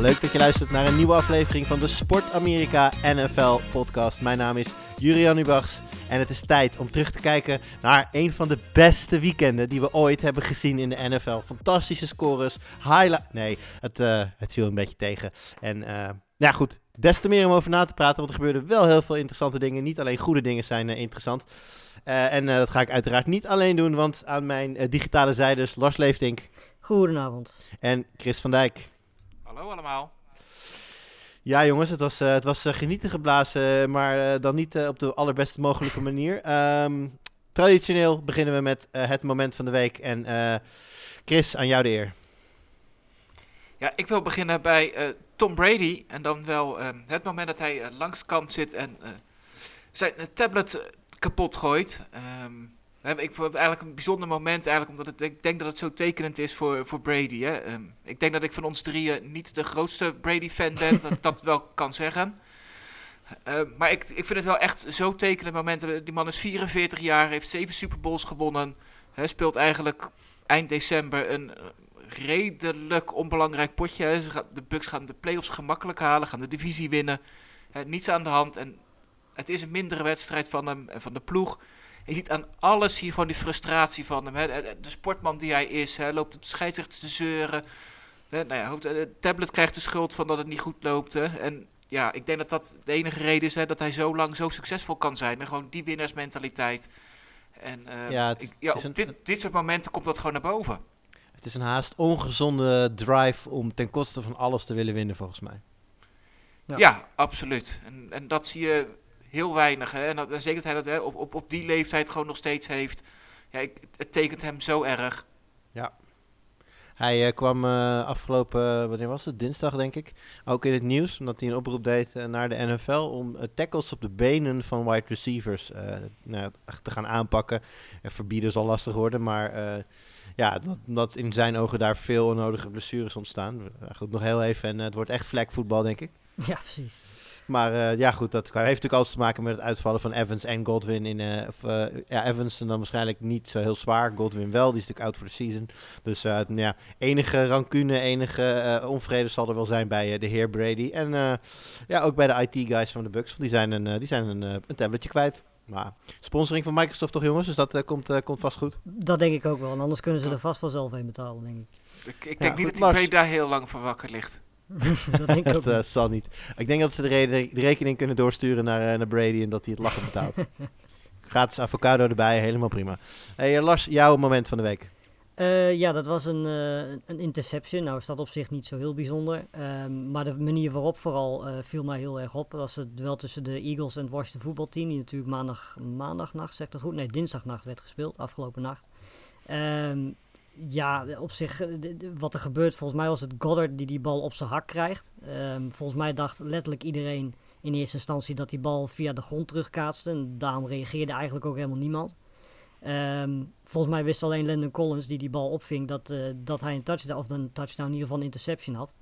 leuk dat je luistert naar een nieuwe aflevering van de Sport Amerika NFL podcast. Mijn naam is Jurian Ubachs en het is tijd om terug te kijken naar een van de beste weekenden die we ooit hebben gezien in de NFL. Fantastische scores, highlight... Nee, het, eh, het viel een beetje tegen. En eh, ja goed, des te meer om over na te praten, want er gebeurden wel heel veel interessante dingen. Niet alleen goede dingen zijn eh, interessant. En dat ga ik uiteraard niet alleen doen, want aan mijn digitale zijde is Lars Leeftink Goedenavond. en Chris van Dijk. Hallo allemaal. Ja, jongens, het was, eh, het was eh, genieten geblazen, maar eh, dan niet op de allerbeste mogelijke manier. Ehm, traditioneel beginnen we met het moment van de week. En Chris, aan jou de eer. Ja, ik wil beginnen bij Tom Brady. En dan wel eh, het moment dat hij langs kant zit en zijn tablet kapot gooit. Ehm, ik vond het eigenlijk een bijzonder moment, eigenlijk, omdat het, ik denk dat het zo tekenend is voor, voor Brady. Hè. Ehm, ik denk dat ik van ons drieën niet de grootste Brady-fan ben, dat ik dat wel kan zeggen. Eh, maar ik, ik vind het wel echt zo tekenend moment. Die man is 44 jaar, heeft zeven Super Bowls gewonnen. Hij speelt eigenlijk eind december een eh, redelijk onbelangrijk potje. hè. De Bucks gaan de playoffs gemakkelijk halen, gaan de divisie winnen. Hè, niets aan de hand. En het is een mindere wedstrijd van hem en van de ploeg. Je ziet aan alles hier gewoon die frustratie van hem. Hè. De sportman die hij is, hè, loopt op de scheidsrechter te zeuren. Hè, nou ja, tablet krijgt de schuld van dat het niet goed loopt. Hè. En ja, ik denk dat dat de enige reden is hè, dat hij zo lang zo succesvol kan zijn. En gewoon die winnaarsmentaliteit. En eh, Ja, het- ik, het ja, is een- op dit, dit soort momenten komt dat gewoon naar boven. Het is een haast ongezonde drive om ten koste van alles te willen winnen, volgens mij. Ja. Ja, absoluut. En, en dat zie je heel weinig. Hè. En, dat, en zeker dat hij dat hè, op, op, op die leeftijd gewoon nog steeds heeft. Ja, ik, het tekent hem zo erg. Hij eh, kwam eh, afgelopen, eh, wanneer was het? Dinsdag, denk ik. Ook in het nieuws, omdat hij een oproep deed naar de NFL om tackles op de benen van wide receivers eh, nou, ja, te gaan aanpakken. En verbieden zal lastig worden, maar eh, ja, dat, dat in zijn ogen daar veel onnodige blessures ontstaan. Goed, nog heel even en het wordt echt vlekvoetbal, denk ik. Ja, precies. Maar eh, ja, goed, dat heeft natuurlijk alles te maken met het uitvallen van Evans en Godwin. In, eh, of, eh, ja, Evans en dan waarschijnlijk niet zo heel zwaar. Godwin wel, die is natuurlijk out voor de season. Dus ja, enige rancune, enige onvrede zal er wel zijn bij eh, de heer Brady. En eh, ja, ook bij de IT-guys van de Bucks. Want die zijn een, die zijn een, een tabletje kwijt. Maar sponsoring van Microsoft toch jongens, dus dat komt, komt vast goed. Dat denk ik ook wel. En anders kunnen ze er vast wel zelf een betalen, denk ik. Ik, ik Ja, denk niet goed, dat die Brady daar heel lang voor wakker ligt. dat denk ik Dat wel. eh, zal niet. Ik denk dat ze de, re- de rekening kunnen doorsturen naar, eh, naar Brady en dat hij het lachen betaalt. Gratis avocado erbij, helemaal prima. Hey, eh, Lars, jouw moment van de week. Eh, ja, dat was een, een interception. Nou is dat op zich niet zo heel bijzonder. Ehm, maar de manier waarop vooral viel mij heel erg op. Dat was het duel tussen de Eagles en het Washington voetbalteam. Die natuurlijk maandag, maandagnacht, zeg dat goed? Nee, dinsdagnacht werd gespeeld, afgelopen nacht. Ehm, ja, op zich, eh, wat er gebeurt, volgens mij was het Goddard die die bal op zijn hak krijgt. Ehm, volgens mij dacht letterlijk iedereen in eerste instantie dat die bal via de grond terugkaatste. En daarom reageerde eigenlijk ook helemaal niemand. Ehm, volgens mij wist alleen Landon Collins, die die bal opving, dat, eh, dat hij een touchdown, of een touchdown, in ieder geval een interception had.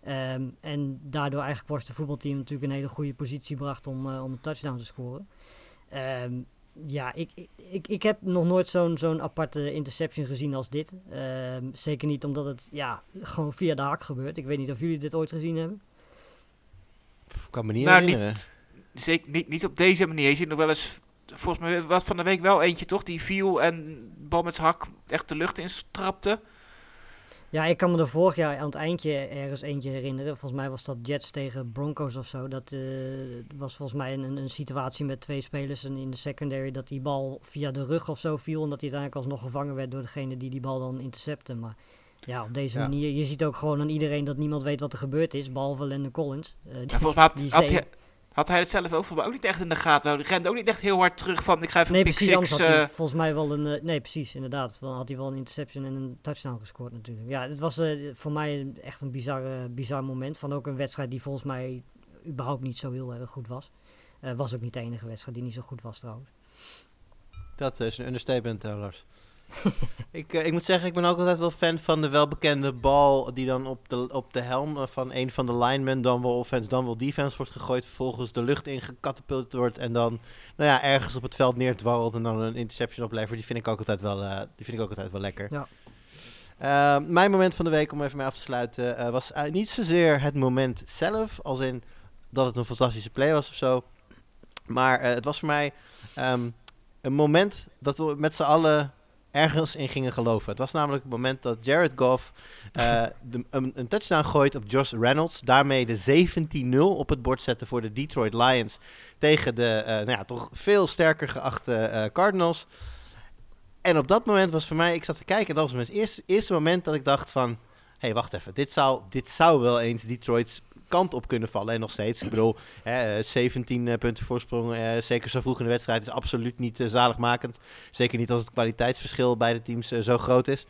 Ehm, en daardoor eigenlijk was het voetbalteam natuurlijk een hele goede positie bracht om, eh, om een touchdown te scoren. Ja, ik, ik, ik, ik heb nog nooit zo'n zo'n aparte interception gezien als dit. Ehm, zeker niet omdat het ja, gewoon via de hak gebeurt. Ik weet niet of jullie dit ooit gezien hebben. Ik kan me niet nou, herinneren. niet, zeker niet, niet op deze manier. Je ziet nog wel eens, volgens mij was van de week wel eentje toch, die viel en bal met zijn hak echt de lucht in strapte. Ja, ik kan me er vorig jaar aan het eindje ergens eentje herinneren. Volgens mij was dat Jets tegen Broncos of zo. Dat eh, was volgens mij een, een situatie met twee spelers en in de secondary dat die bal via de rug of zo viel. En dat hij uiteindelijk alsnog gevangen werd door degene die die bal dan intercepte. Maar ja, op deze Ja. manier. Je ziet ook gewoon aan iedereen dat niemand weet wat er gebeurd is, behalve Landon Collins. Eh, En volgens mij had, had hij, Had hij het zelf ook voor mij ook niet echt in de gaten houden? Hij rende ook niet echt heel hard terug van ik ga even Nee, een pick precies. Anders six. had hij eh, volgens mij wel een. eh, nee, precies, inderdaad. Dan had hij wel een interception en een touchdown gescoord, natuurlijk. Ja, het was eh, voor mij echt een bizar, eh, bizar moment. Van ook een wedstrijd die volgens mij überhaupt niet zo heel erg goed was. Eh, was ook niet de enige wedstrijd die niet zo goed was, trouwens. Dat is een understatement, Lars. ik, eh, ik moet zeggen, ik ben ook altijd wel fan van de welbekende bal die dan op de, op de helm eh, van een van de linemen, dan wel offense, dan wel defense wordt gegooid, vervolgens de lucht in gecatapult wordt en dan nou ja, ergens op het veld neerdwarrelt en dan een interception oplevert. Die vind ik ook altijd wel, eh, die vind ik ook altijd wel lekker. Ja. Mijn moment van de week, om even mee af te sluiten, was niet zozeer het moment zelf, als in dat het een fantastische play was of zo. Maar het was voor mij ehm, een moment dat we met z'n allen ergens in gingen geloven. Het was namelijk het moment dat Jared Goff eh, de, een, een touchdown gooit op Josh Reynolds. Daarmee de 17-0 op het bord zette voor de Detroit Lions tegen de eh, nou ja, toch veel sterker geachte eh, Cardinals. En op dat moment was voor mij, ik zat te kijken, dat was mijn eerste, eerste moment dat ik dacht van... Hé, hey, wacht even, dit zou, dit zou wel eens Detroit's kant op kunnen vallen. En nog steeds, ik bedoel, hè, eh, 17 eh, punten voorsprong, eh, zeker zo vroeg in de wedstrijd, is absoluut niet eh, zaligmakend. Zeker niet als het kwaliteitsverschil bij de teams eh, zo groot is.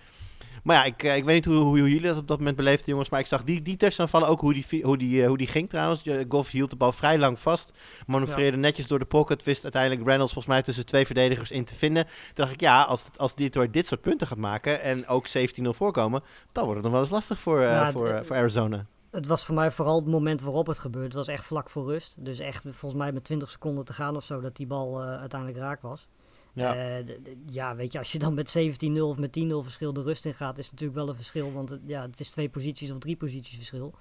Maar ja, ik, eh, ik weet niet hoe, hoe, jullie dat op dat moment beleefden, jongens. Maar ik zag die, die touchdown vallen, ook hoe die, hoe, die, eh, hoe die ging trouwens. Goff hield de bal vrij lang vast. Manoeuvreerde netjes door de pocket. Wist uiteindelijk Reynolds volgens mij tussen twee verdedigers in te vinden. Toen dacht ik, ja, als, als Detroit dit soort punten gaat maken en ook 17-0 voorkomen, dan wordt het nog wel eens lastig voor, eh, Ja, voor, eh, voor Arizona. Het was voor mij vooral het moment waarop het gebeurde. Het was echt vlak voor rust. Dus echt volgens mij met 20 seconden te gaan of zo dat die bal eh, uiteindelijk raak was. Ja. Ja. ja, weet je, als je dan met 17-0 of met 10-0 verschil de rust in gaat, is natuurlijk wel een verschil. Want ja, het is twee posities of drie posities verschil.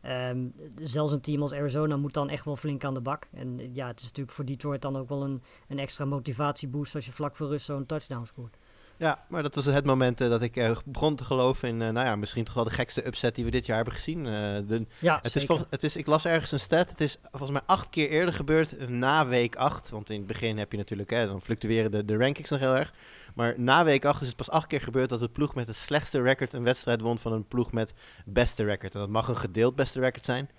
Ehm, zelfs een team als Arizona moet dan echt wel flink aan de bak. En eh, ja, het is natuurlijk voor Detroit dan ook wel een, een extra motivatieboost als je vlak voor rust zo'n touchdown scoort. Ja, maar dat was het moment eh, dat ik begon te geloven in, eh, nou ja, misschien toch wel de gekste upset die we dit jaar hebben gezien. Eh, de, Ja, het is vol- het is, ik las ergens een stat, het is volgens mij acht keer eerder gebeurd na week 8. Want in het begin heb je natuurlijk, hè, dan fluctueren de, de rankings nog heel erg. Maar na week 8 is het pas acht keer gebeurd dat de ploeg met de slechtste record een wedstrijd won van een ploeg met beste record. En dat mag een gedeeld beste record zijn.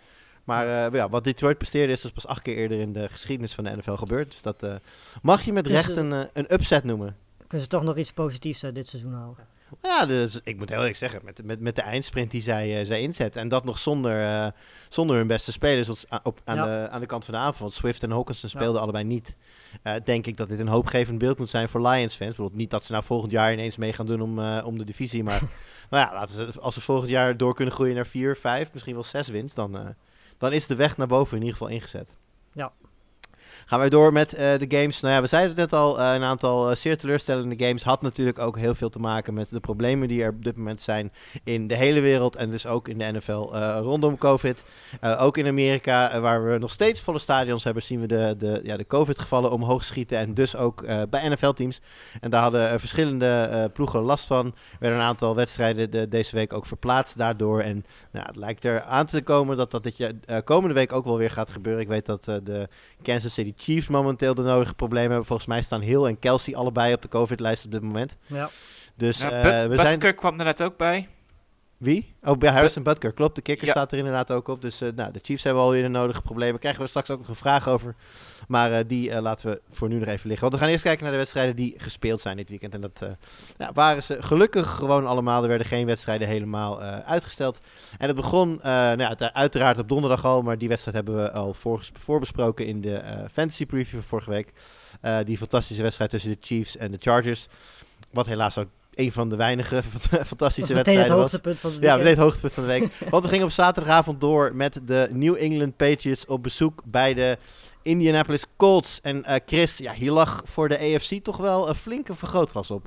Maar ja, wat Detroit presteerde is dus pas acht keer eerder in de geschiedenis van de NFL gebeurd. Dus dat mag je met recht een, een upset noemen. Kunnen ze toch nog iets positiefs uit dit seizoen halen? Ja, dus ik moet heel eerlijk zeggen, met, met, met de eindsprint die zij, eh, zij inzetten. En dat nog zonder, eh, zonder hun beste spelers op, op, aan, Ja. de, aan de kant van de aanval. Want Swift en Hawkinson Ja. speelden allebei niet. Eh, denk ik dat dit een hoopgevend beeld moet zijn voor Lions fans. Bedoel, niet dat ze nou volgend jaar ineens mee gaan doen om, eh, om de divisie. Maar nou ja, laten we, als ze volgend jaar door kunnen groeien naar 4, 5, misschien wel 6 wins. Dan, eh, dan is de weg naar boven in ieder geval ingezet. Ja. Gaan wij door met eh, de games. Nou ja, we zeiden het net al, eh, een aantal eh, zeer teleurstellende games had natuurlijk ook heel veel te maken met de problemen die er op dit moment zijn in de hele wereld en dus ook in de NFL rondom COVID. Ook in Amerika, waar we nog steeds volle stadions hebben, zien we de, de, ja, de COVID-gevallen omhoog schieten en dus ook bij NFL-teams. En daar hadden verschillende ploegen last van. Er werden een aantal wedstrijden de- deze week ook verplaatst daardoor. En nou, het lijkt er aan te komen dat dat dit komende week ook wel weer gaat gebeuren. Ik weet dat de Kansas City Chiefs momenteel de nodige problemen hebben. Volgens mij staan Hill en Kelsey allebei op de COVID-lijst op dit moment. Ja. Dus ja, eh, But- we zijn... Kwam er net ook bij. Wie? Oh, bij Harrison Butker. Klopt, de kicker Ja. staat er inderdaad ook op. Dus eh, nou, de Chiefs hebben alweer de nodige problemen. Krijgen we straks ook nog een vraag over. Maar eh, die eh, laten we voor nu nog even liggen. Want we gaan eerst kijken naar de wedstrijden die gespeeld zijn dit weekend. En dat ja, waren ze gelukkig gewoon allemaal. Er werden geen wedstrijden helemaal uitgesteld. En het begon nou ja, uiteraard op donderdag al. Maar die wedstrijd hebben we al voorbesproken in de fantasy preview van vorige week. Die fantastische wedstrijd tussen de Chiefs en de Chargers. Wat helaas ook een van de weinige Dat fantastische is meteen het wedstrijden was. hoogtepunt van het Ja, meteen het hoogtepunt van de week. Want we gingen op zaterdagavond door met de New England Patriots op bezoek bij de Indianapolis Colts. En eh, Chris, ja, hier lag voor de AFC toch wel een flinke vergrootglas op.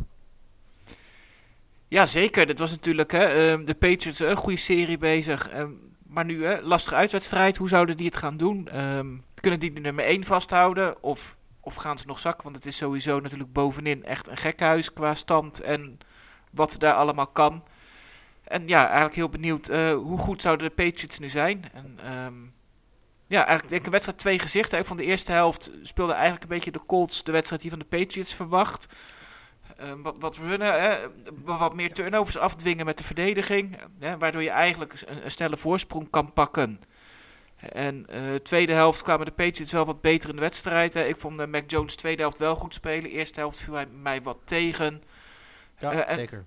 Ja, zeker. Dit was natuurlijk hè, ehm, de Patriots een goede serie bezig. ehm, maar nu, hè, lastige uitwedstrijd. Hoe zouden die het gaan doen? Ehm, kunnen die de nummer 1 vasthouden? Of, of gaan ze nog zakken? Want het is sowieso natuurlijk bovenin echt een gekhuis qua stand en wat daar allemaal kan. En ja, eigenlijk heel benieuwd eh, hoe goed zouden de Patriots nu zijn. En, ehm, ja, eigenlijk denk ik een wedstrijd twee gezichten. Van de eerste helft speelde eigenlijk een beetje de Colts de wedstrijd die van de Patriots verwacht. Ehm, wat, wat runnen, wat meer turnovers afdwingen met de verdediging. Waardoor je eigenlijk een, een snelle voorsprong kan pakken. En uh, tweede helft kwamen de Patriots wel wat beter in de wedstrijd. Hè. Ik vond uh, Mac Jones tweede helft wel goed spelen. Eerste helft viel hij mij wat tegen. Ja, en, zeker.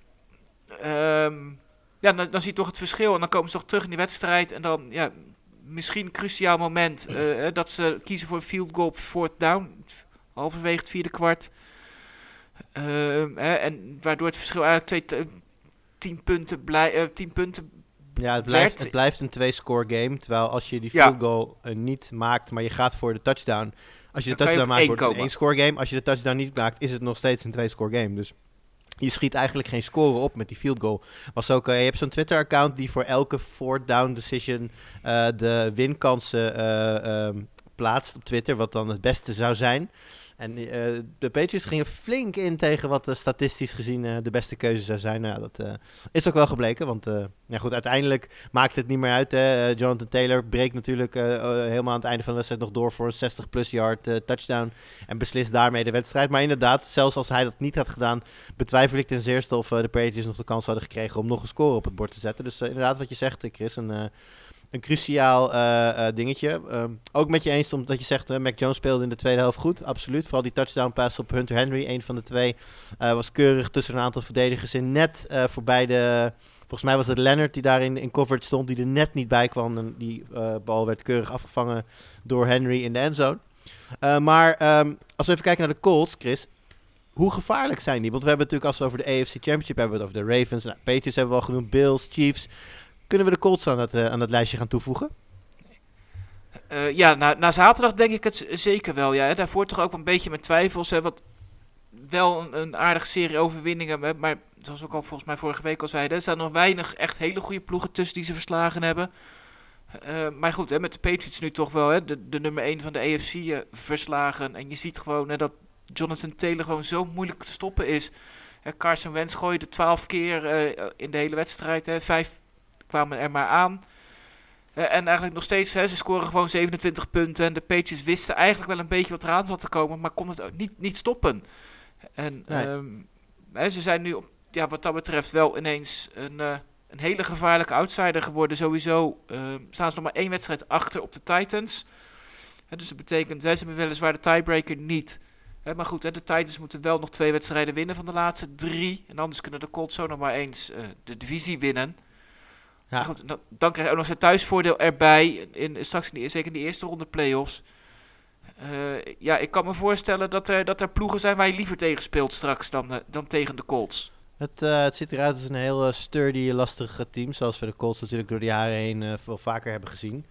Um, ja, dan, dan zie je toch het verschil. En dan komen ze toch terug in die wedstrijd. En dan, ja, misschien een cruciaal moment. dat ze kiezen voor een field goal op fourth down. Halverwege het vierde kwart. Ehm, en waardoor het verschil eigenlijk twee, tien punten, blij, tien punten ja, het blijft, het blijft een twee-score game. Terwijl als je die field goal uh, niet maakt, maar je gaat voor de touchdown. Als je de touchdown maakt, wordt het een één-score game. Als je de touchdown niet maakt, is het nog steeds een twee-score game. Dus je schiet eigenlijk geen score op met die field goal. Was ook, uh, je hebt zo'n Twitter-account die voor elke fourth down decision uh, de winkansen um, plaatst op Twitter. Wat dan het beste zou zijn. En uh, de Patriots gingen flink in tegen wat uh, statistisch gezien uh, de beste keuze zou zijn. Nou, dat is ook wel gebleken, want ja, goed, uiteindelijk maakt het niet meer uit. Hè. Jonathan Taylor breekt natuurlijk helemaal aan het einde van de wedstrijd nog door voor een 60-plus yard touchdown. En beslist daarmee de wedstrijd. Maar inderdaad, zelfs als hij dat niet had gedaan, betwijfel ik ten zeerste of de Patriots nog de kans hadden gekregen om nog een score op het bord te zetten. Dus inderdaad, wat je zegt, Chris, een een cruciaal uh, uh, dingetje. Um, ook met je eens omdat je zegt, uh, Mac Jones speelde in de tweede helft goed. Absoluut. Vooral die touchdown pass op Hunter Henry, een van de twee, was keurig tussen een aantal verdedigers in. Net voorbij de... Volgens mij was het Leonard die daar in, in coverage stond, die er net niet bij kwam. En die bal werd keurig afgevangen door Henry in de endzone. maar um, als we even kijken naar de Colts, Chris. Hoe gevaarlijk zijn die? Want we hebben natuurlijk als we over de AFC Championship hebben, het over de Ravens. Nou, Patriots hebben we al genoemd, Bills, Chiefs. Kunnen we de Colts aan het, uh, aan het lijstje gaan toevoegen? Uh, ja, na, na, zaterdag denk ik het zeker wel. Ja. Daarvoor toch ook een beetje met twijfels. Hè, wat wel een, aardige serie overwinningen. Maar zoals ook al volgens mij vorige week al zeiden. Er staan nog weinig echt hele goede ploegen tussen die ze verslagen hebben. Uh, maar goed, hè, met de Patriots nu toch wel hè, de, de nummer 1 van de AFC verslagen. En je ziet gewoon hè, dat Jonathan Taylor gewoon zo moeilijk te stoppen is. Carson Wentz gooide 12 keer in de hele wedstrijd. Hè, vijf kwamen er maar aan. Uh, en eigenlijk nog steeds, hè, ze scoren gewoon 27 punten. En de Patriots wisten eigenlijk wel een beetje wat eraan zat te komen, maar konden het ook niet, niet stoppen. En nee. um, hè, ze zijn nu op, ja, wat dat betreft wel ineens een, uh, een hele gevaarlijke outsider geworden. Sowieso uh, staan ze nog maar één wedstrijd achter op de Titans. Hè, dus dat betekent, ze hebben weliswaar de tiebreaker niet. Hè, maar goed, hè, de Titans moeten wel nog twee wedstrijden winnen van de laatste drie. En anders kunnen de Colts zo nog maar eens de divisie winnen. Ja. Goed, dan, dan, krijg je ook nog zijn thuisvoordeel erbij. In, straks in die, zeker in de eerste ronde playoffs. Uh, ja, ik kan me voorstellen dat er, dat er ploegen zijn waar je liever tegen speelt straks dan, uh, dan tegen de Colts. Het, uh, het ziet eruit als een heel sturdy, lastig team. Zoals we de Colts natuurlijk door de jaren heen veel vaker hebben gezien.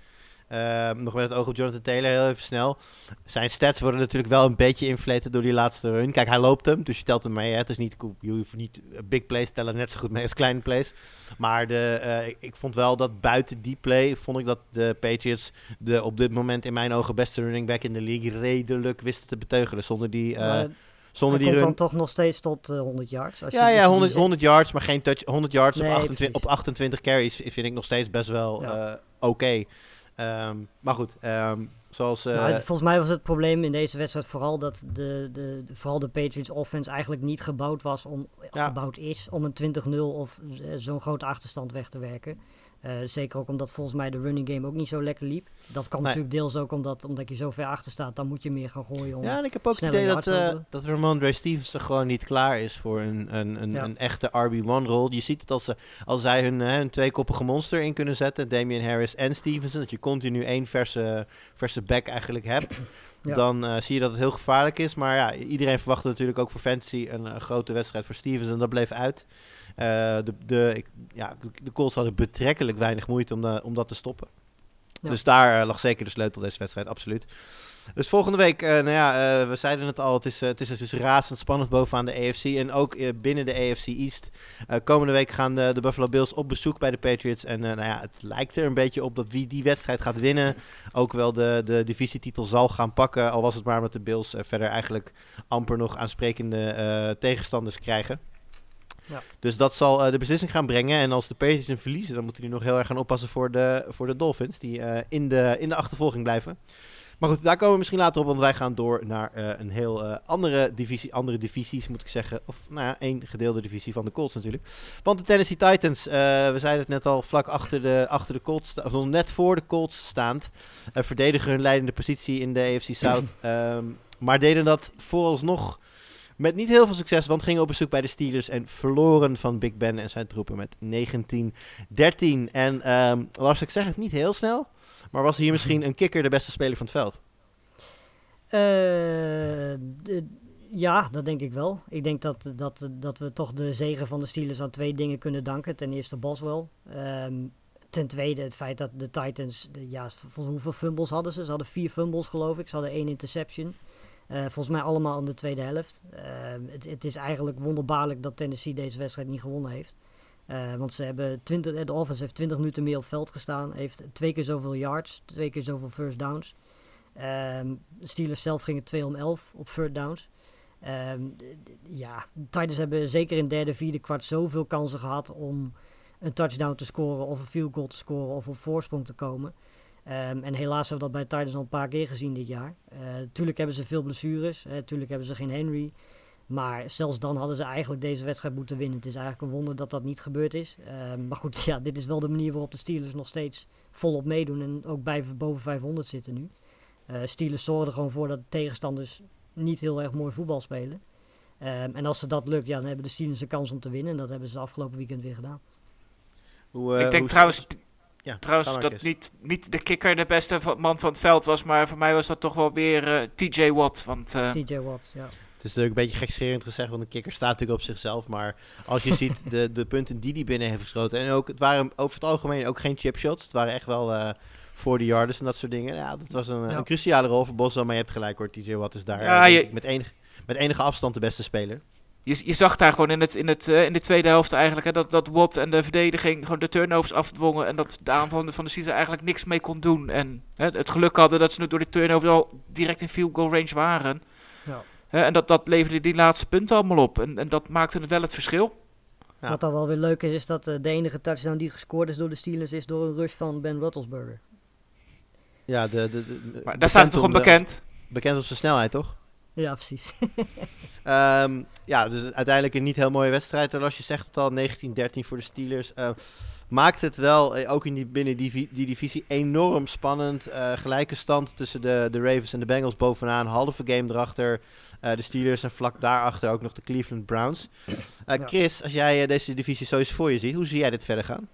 Uh, nog met het oog op Jonathan Taylor, heel even snel. Zijn stats worden natuurlijk wel een beetje inflated door die laatste run. Kijk, hij loopt hem, dus je telt hem mee. Hè. Het is niet, je hoeft niet big plays tellen net zo goed mee als kleine plays. Maar de, uh, ik, ik, vond wel dat buiten die play, vond ik dat de Patriots de op dit moment in mijn ogen beste running back in de league redelijk wisten te beteugelen. Zonder die... Uh, zonder die run. dan toch nog steeds tot uh, 100 yards? Als ja, je ja 100, 100 yards, maar geen touch. 100 yards nee, op, 28, op 28 carries vind ik nog steeds best wel ja. oké. Okay. Um, maar goed, um, zoals... Uh, nou, volgens mij was het probleem in deze wedstrijd vooral dat de, de, vooral de Patriots offense eigenlijk niet gebouwd was om, ja. gebouwd is om een 20-0 of zo'n grote achterstand weg te werken. Uh, zeker ook omdat volgens mij de running game ook niet zo lekker liep. Dat kan nee. natuurlijk deels ook omdat, omdat je zo ver achter staat. Dan moet je meer gaan gooien. Om ja, en ik heb ook het idee dat, uh, dat Ramondre Stevenson gewoon niet klaar is voor een, een, een, ja. een echte RB1-rol. Je ziet het als, ze, als zij hun, uh, hun tweekoppige monster in kunnen zetten. Damian Harris en Stevenson. Dat je continu één verse, verse back eigenlijk hebt. Ja. Dan uh, zie je dat het heel gevaarlijk is. Maar ja, iedereen verwachtte natuurlijk ook voor fantasy een, een grote wedstrijd voor Stevenson. Dat bleef uit. Uh, de, de, ik, ja, de Colts hadden betrekkelijk weinig moeite om, de, om dat te stoppen. Ja. Dus daar uh, lag zeker de sleutel deze wedstrijd, absoluut. Dus volgende week, uh, nou ja, uh, we zeiden het al, het is, uh, het is, het is razend spannend bovenaan de AFC. En ook binnen de AFC East. komende week gaan de, de, Buffalo Bills op bezoek bij de Patriots. En nou ja, het lijkt er een beetje op dat wie die wedstrijd gaat winnen, ook wel de, de divisietitel zal gaan pakken. Al was het maar met de Bills verder eigenlijk amper nog aansprekende tegenstanders krijgen. Ja. Dus dat zal uh, de beslissing gaan brengen. En als de Patriots hem verliezen, dan moeten die nog heel erg gaan oppassen voor de, voor de Dolphins. Die uh, in, de, in de achtervolging blijven. Maar goed, daar komen we misschien later op, want wij gaan door naar eh, een heel eh, andere divisie, andere divisies moet ik zeggen. Of nou ja, één gedeelde divisie van de Colts natuurlijk. Want de Tennessee Titans, eh, we zeiden het net al, vlak achter de, achter de Colts, of nog net voor de Colts staand, eh, verdedigen hun leidende positie in de AFC South. Ehm, maar deden dat vooralsnog met niet heel veel succes, want gingen op bezoek bij de Steelers en verloren van Big Ben en zijn troepen met 19-13. En ehm, Lars, ik zeg het niet heel snel, maar was hier misschien een kikker de beste speler van het veld? Eh, de- ja, dat denk ik wel. Ik denk dat, dat, dat we toch de zegen van de Steelers aan twee dingen kunnen danken. Ten eerste Boswell. Ehm, ten tweede het feit dat de Titans, ja, hoeveel fumbles hadden ze? Ze hadden vier fumbles geloof ik. Ze hadden één interception. Eh, volgens mij allemaal in de tweede helft. Ehm, het, het is eigenlijk wonderbaarlijk dat Tennessee deze wedstrijd niet gewonnen heeft. Eh, want ze hebben 20, eh, de offense heeft 20 minuten meer op veld gestaan. Heeft twee keer zoveel yards, twee keer zoveel first downs. Ehm, Steelers zelf gingen 2 om 11 op third downs. Ehm, ja, Titans hebben zeker in derde, vierde kwart zoveel kansen gehad om een touchdown te scoren of een field goal te scoren of op voorsprong te komen. Ehm, en helaas hebben we dat bij Titans al een paar keer gezien dit jaar. Eh tuurlijk hebben ze veel blessures, tuurlijk hebben ze geen Henry. Maar zelfs dan hadden ze eigenlijk deze wedstrijd moeten winnen. Het is eigenlijk een wonder dat dat niet gebeurd is. Ehm, maar goed, ja, dit is wel de manier waarop de Steelers nog steeds volop meedoen en ook bij boven 500 zitten nu. Eh Steelers zorgen er gewoon voor dat de tegenstanders niet heel erg mooi voetbal spelen. Ehm, en als ze dat lukt, ja, dan hebben de Steelers een kans om te winnen. En dat hebben ze afgelopen weekend weer gedaan. Hoe, eh, ik denk hoe- trouwens, ja, trouwens dat niet, niet de kikker de beste man van het veld was, maar voor mij was dat toch wel weer eh, TJ Watt. Want eh, TJ Watt, ja. Het is natuurlijk een beetje gekscherend gezegd, want een kikker staat natuurlijk op zichzelf. Maar als je ziet de, de punten die hij binnen heeft geschoten. En ook, het waren over het algemeen ook geen chipshots. Het waren echt wel eh voor de yarders en dat soort dingen. Ja, dat was een, Ja. een cruciale rol voor Boswell. Maar je hebt gelijk hoor, TJ Watt is daar Ja, je- met, enige, met enige afstand de beste speler. Je, je zag daar gewoon in, het, in, het, eh, in de tweede helft eigenlijk hè, dat, dat Watt en de verdediging gewoon de turnovers afdwongen. En dat de aanval van de Caesar eigenlijk niks mee kon doen. En hè, het geluk hadden dat ze nu door de turnovers al direct in field goal range waren. Ja. Hè, en dat, dat leverde die laatste punten allemaal op. En, en dat maakte het wel het verschil. Ja. Wat dan wel weer leuk is, is dat eh, de enige touchdown die gescoord is door de Steelers is door een rush van Ben Roethlisberger. Ja, de, de, de- Maar daar staat het toch onbekend. Bekend op zijn snelheid, toch? Ja, precies. Ehm, ja, dus uiteindelijk een niet heel mooie wedstrijd. En als je zegt het al, 19-13 voor de Steelers. eh, maakt het wel, eh, ook in die, binnen die, die divisie, enorm spannend. Eh, gelijke stand tussen de, de Ravens en de Bengals bovenaan. Halve game erachter. Eh, de Steelers en vlak daarachter ook nog de Cleveland Browns. Chris, als jij deze divisie zo eens voor je ziet, hoe zie jij dit verder gaan?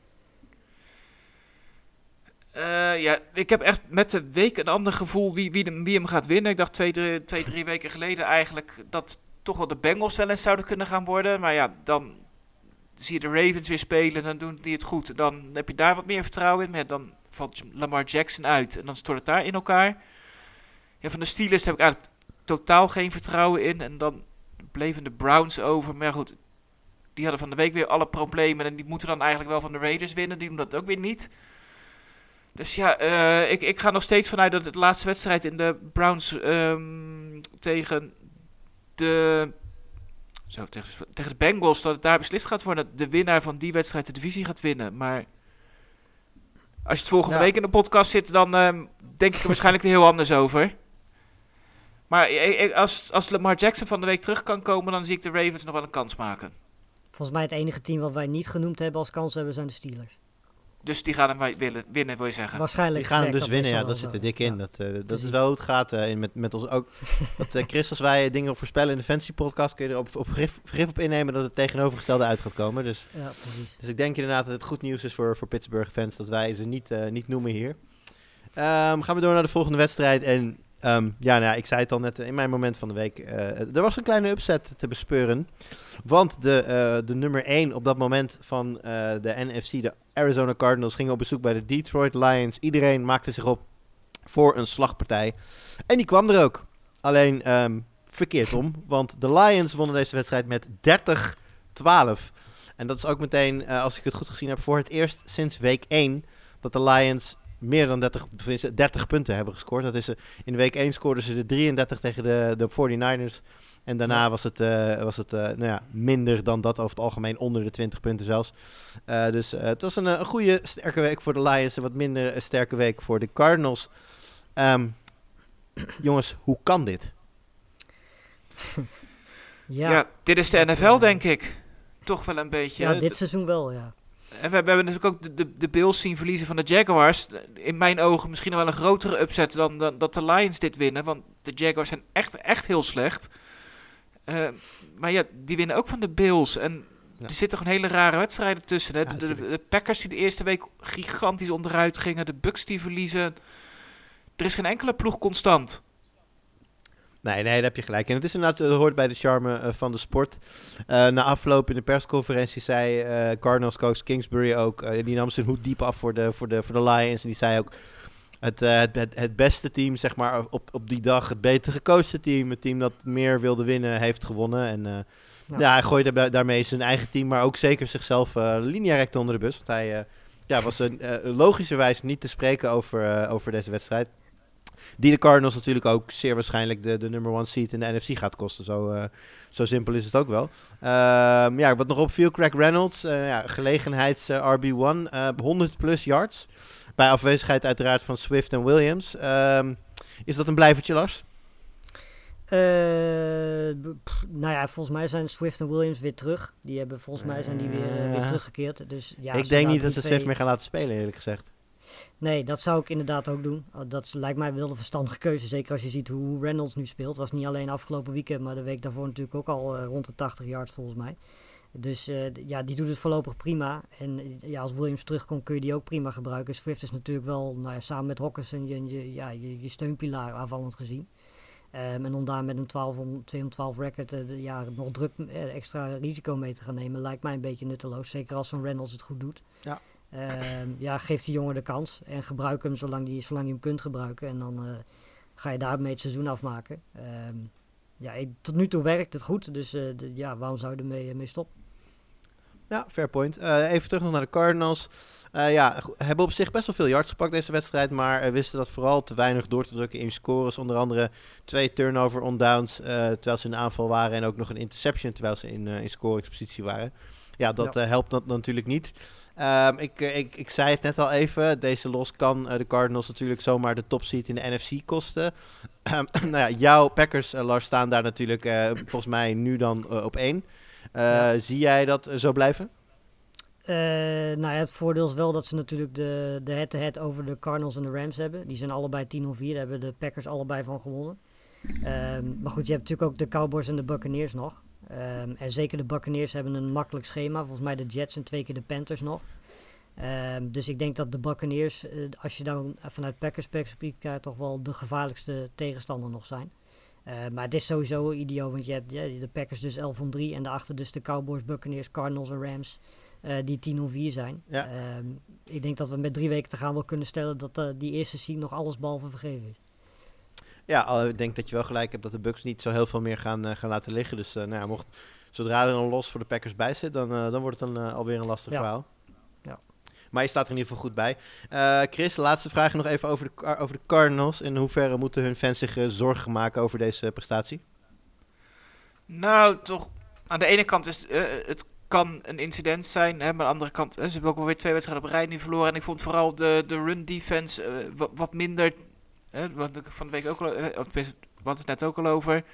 Eh, ja, ik heb echt met de week een ander gevoel wie, wie, wie hem gaat winnen. Ik dacht twee drie, twee, drie weken geleden eigenlijk dat toch wel de Bengals wel eens zouden kunnen gaan worden. Maar ja, dan zie je de Ravens weer spelen, dan doen die het goed. Dan heb je daar wat meer vertrouwen in. Maar dan valt Lamar Jackson uit en dan stort het daar in elkaar. Ja, van de Steelers heb ik eigenlijk totaal geen vertrouwen in. En dan bleven de Browns over. Maar goed, die hadden van de week weer alle problemen. En die moeten dan eigenlijk wel van de Raiders winnen. Die doen dat ook weer niet. Dus ja, eh, ik, ik ga nog steeds vanuit dat de laatste wedstrijd in de Browns ehm, tegen de. Zo, tegen, tegen de Bengals, dat het daar beslist gaat worden. Dat de winnaar van die wedstrijd de divisie gaat winnen. Maar als je het volgende Ja. week in de podcast zit, dan ehm, denk ik er waarschijnlijk weer heel anders over. Maar als, als Lamar Jackson van de week terug kan komen, dan zie ik de Ravens nog wel een kans maken. Volgens mij het enige team wat wij niet genoemd hebben als kans hebben zijn de Steelers. Dus die gaan hem wij willen, winnen, wil je zeggen. Waarschijnlijk Die gaan hem dus winnen, ja, dat zit er dik in. Ja. Dat, eh, dat is wel hoe het gaat eh, in met, met ons ook. Dat, eh, Chris, als wij dingen voorspellen in de Fantasy Podcast, kun je er op, op vergif op innemen dat het tegenovergestelde uit gaat komen. Dus Ja, precies. Dus ik denk inderdaad dat het goed nieuws is voor, voor Pittsburgh fans dat wij ze niet, niet noemen hier. Ehm, gaan we door naar de volgende wedstrijd. En ehm, ja, nou ja, ik zei het al net in mijn moment van de week. eh, er was een kleine upset te bespeuren. Want de, eh, de nummer 1 op dat moment van eh, de NFC, de Arizona Cardinals, gingen op bezoek bij de Detroit Lions. Iedereen maakte zich op voor een slagpartij. En die kwam er ook. Alleen ehm, verkeerd om. Want de Lions wonnen deze wedstrijd met 30-12. En dat is ook meteen, eh, als ik het goed gezien heb, voor het eerst sinds week 1 dat de Lions meer dan 30, of tenminste 30 punten hebben gescoord. Dat is, in week 1 scoorden ze de 33 tegen de, de 49ers. En daarna was het, eh, was het eh, nou ja, minder dan dat, over het algemeen onder de 20 punten zelfs. Eh, dus het was een, een goede, sterke week voor de Lions. Een wat minder sterke week voor de Cardinals. Ehm, jongens, hoe kan dit? Ja, Ja, dit is de NFL, denk ik. Toch wel een beetje. ja, dit seizoen wel, ja. En we, we hebben natuurlijk ook de, de, de Bills zien verliezen van de Jaguars. In mijn ogen misschien nog wel een grotere upset dan, dan dat de Lions dit winnen. Want de Jaguars zijn echt, echt heel slecht. Eh, maar ja, die winnen ook van de Bills. En Ja. er zitten gewoon hele rare wedstrijden tussen. Hè? Ja, de, de, natuurlijk. de Packers die de eerste week gigantisch onderuit gingen. De Bucks die verliezen. Er is geen enkele ploeg constant. Nee, nee, daar heb je gelijk. En het is inderdaad, het hoort bij de charme eh, van de sport. Eh, na afloop in de persconferentie zei Cardinals coach Kingsbury ook, die nam zijn hoed diep af voor de, voor de, voor de Lions. En die zei ook, het, eh, het, het, het beste team, zeg maar, op, op die dag, het beter gecoachte team, het team dat meer wilde winnen, heeft gewonnen. En eh, Ja. hij gooide da- daarmee zijn eigen team, maar ook zeker zichzelf eh lineairect onder de bus. Want hij ja, was een, logischerwijs niet te spreken over, over deze wedstrijd. Die de Cardinals natuurlijk ook zeer waarschijnlijk de, de number one seed in de NFC gaat kosten. Zo, zo simpel is het ook wel. Ehm, ja, wat nog opviel, Craig Reynolds, ja, gelegenheids eh, RB1, eh 100 plus yards. Bij afwezigheid uiteraard van Swift en Williams. Ehm, is dat een blijvertje, Lars? Pff, nou ja, volgens mij zijn Swift en Williams weer terug. Die hebben volgens mij zijn die weer, eh, weer teruggekeerd. Dus ja, ik denk niet dat ze twee- Swift meer gaan laten spelen, eerlijk gezegd. Nee, dat zou ik inderdaad ook doen. Uh, Dat is- lijkt mij wel de verstandige keuze. Zeker als je ziet hoe Reynolds nu speelt. Was niet alleen afgelopen weekend, maar de week daarvoor natuurlijk ook al eh, rond de 80 yards volgens mij. Dus eh, ja, die doet het voorlopig prima. En eh, ja, als Williams terugkomt kun je die ook prima gebruiken. Swift is natuurlijk wel, nou ja, samen met Hawkinson, je, je, ja, je, je steunpilaar aanvallend gezien. Ehm, en om daar met een 12 om, 2 om 12 record eh, ja, nog druk extra risico mee te gaan nemen, lijkt mij een beetje nutteloos. Zeker als zo'n Reynolds het goed doet. Ja. Ehm, ja, geef die jongen de kans en gebruik hem zolang, die, zolang je hem kunt gebruiken. En dan ga je daarmee het seizoen afmaken. Ehm, ja, ik- tot nu toe werkt het goed, dus de- ja, waarom zou je ermee mee stoppen? Ja, fair point. Eh, even terug nog naar de Cardinals. Eh, ja, hebben op zich best wel veel yards gepakt deze wedstrijd, maar eh, wisten dat vooral te weinig door te drukken in scores. Onder andere twee turnover on downs terwijl ze in de aanval waren en ook nog een interception terwijl ze in, in scoringspositie waren. Ja, dat helpt dat natuurlijk niet. Ehm, ik, ik, ik zei het net al even, deze los kan de Cardinals natuurlijk zomaar de top seed in de NFC kosten. Nou ja, jouw Packers, Lars, staan daar natuurlijk volgens mij nu dan op één. Eh, Ja. Zie jij dat eh, zo blijven? Eh, nou ja, het voordeel is wel dat ze natuurlijk de de head-to-head over de Cardinals en de Rams hebben. Die zijn allebei 10 of 4, daar hebben de Packers allebei van gewonnen. Ehm, maar goed, je hebt natuurlijk ook de Cowboys en de Buccaneers nog. Ehm, en zeker de Buccaneers hebben een makkelijk schema. Volgens mij de Jets en twee keer de Panthers nog. Ehm, dus ik denk dat de Buccaneers, als je dan vanuit Packers perspectief kijkt, toch wel de gevaarlijkste tegenstander nog zijn. Eh, maar het is sowieso idioot, want je hebt ja, de Packers dus 11 om 3 en daarachter dus de Cowboys, Buccaneers, Cardinals en Rams eh, die 10 om 4 zijn. Ja. Ehm, ik denk dat we met drie weken te gaan wel kunnen stellen dat eh, die eerste seed nog alles behalve vergeven is. Ja, ik denk dat je wel gelijk hebt dat de Bucks niet zo heel veel meer gaan, gaan laten liggen. Dus nou ja, mocht, zodra er een los voor de Packers bij zit, dan, dan wordt het eh, alweer een lastig Ja. verhaal. Maar je staat er in ieder geval goed bij. Eh, Chris, laatste vraag nog even over de, over de Cardinals. In hoeverre moeten hun fans zich eh, zorgen maken over deze prestatie? Nou, toch. Aan de ene kant is eh, het kan een incident zijn. Hè, maar aan de andere kant, eh, ze hebben ook alweer twee wedstrijden op rij nu verloren. En ik vond vooral de, de run defense eh, wat, minder. Hè, wat ik van de week ook al. eh, hadden het net ook al over.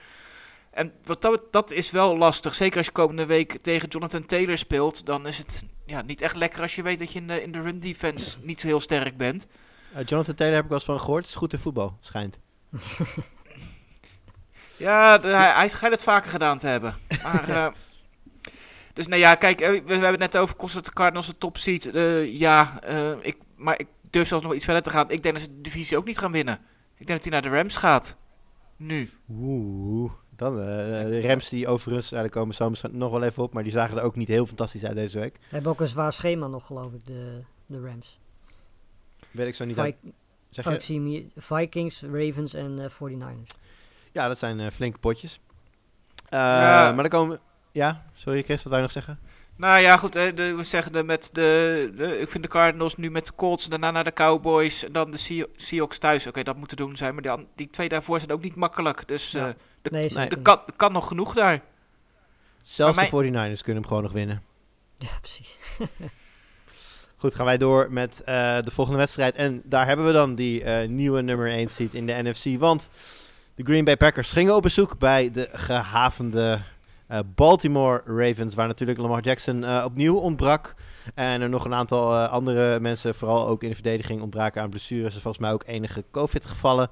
En wat dat, dat is wel lastig. Zeker als je komende week tegen Jonathan Taylor speelt. Dan is het ja, niet echt lekker als je weet dat je in de, in de run defense niet zo heel sterk bent. Eh, Jonathan Taylor heb ik wel eens van gehoord. Is goed in voetbal, schijnt. Ja, de- hij, hij schijnt het vaker gedaan te hebben. Maar, eh, dus nou ja, kijk, eh, we, we hebben het net over de Cardinals de top seed. Eh, ja, ik, maar ik durf zelfs nog iets verder te gaan. Ik denk dat ze de divisie ook niet gaan winnen. Ik denk dat hij naar de Rams gaat. Nu. Oeh, dan eh, de Rams die overigens, ja, daar komen we zo nog wel even op, maar die zagen er ook niet heel fantastisch uit deze week. We hebben ook een zwaar schema nog, geloof ik, de, de Rams. Weet ik zo niet Vi- uit. Zeg je? ik zie hem hier. Vikings, Ravens en eh 49ers. Ja, dat zijn eh, flinke potjes. Eh, Ja. Maar dan komen we... Ja, sorry Chris, wat je nog zeggen? Nou ja, goed. hè, de, we zeggen de, met de, de- Ik vind de Cardinals nu met de Colts. Daarna naar de Cowboys. En dan de Sea- Seahawks thuis. Oké, dat moet te doen zijn. Maar die, die twee daarvoor zijn ook niet makkelijk. Dus Ja. eh de, Nee, kan, er kan nog genoeg daar. Zelfs Maar de 49ers kunnen hem gewoon nog winnen. Ja, precies. Goed, gaan wij door met eh, de volgende wedstrijd. En daar hebben we dan die eh, nieuwe nummer 1 seed in de NFC. Want de Green Bay Packers gingen op bezoek bij de gehavende eh, Baltimore Ravens. Waar natuurlijk Lamar Jackson eh, opnieuw ontbrak. En er nog een aantal eh, andere mensen, vooral ook in de verdediging, ontbraken aan blessures. En volgens mij ook enige COVID-gevallen.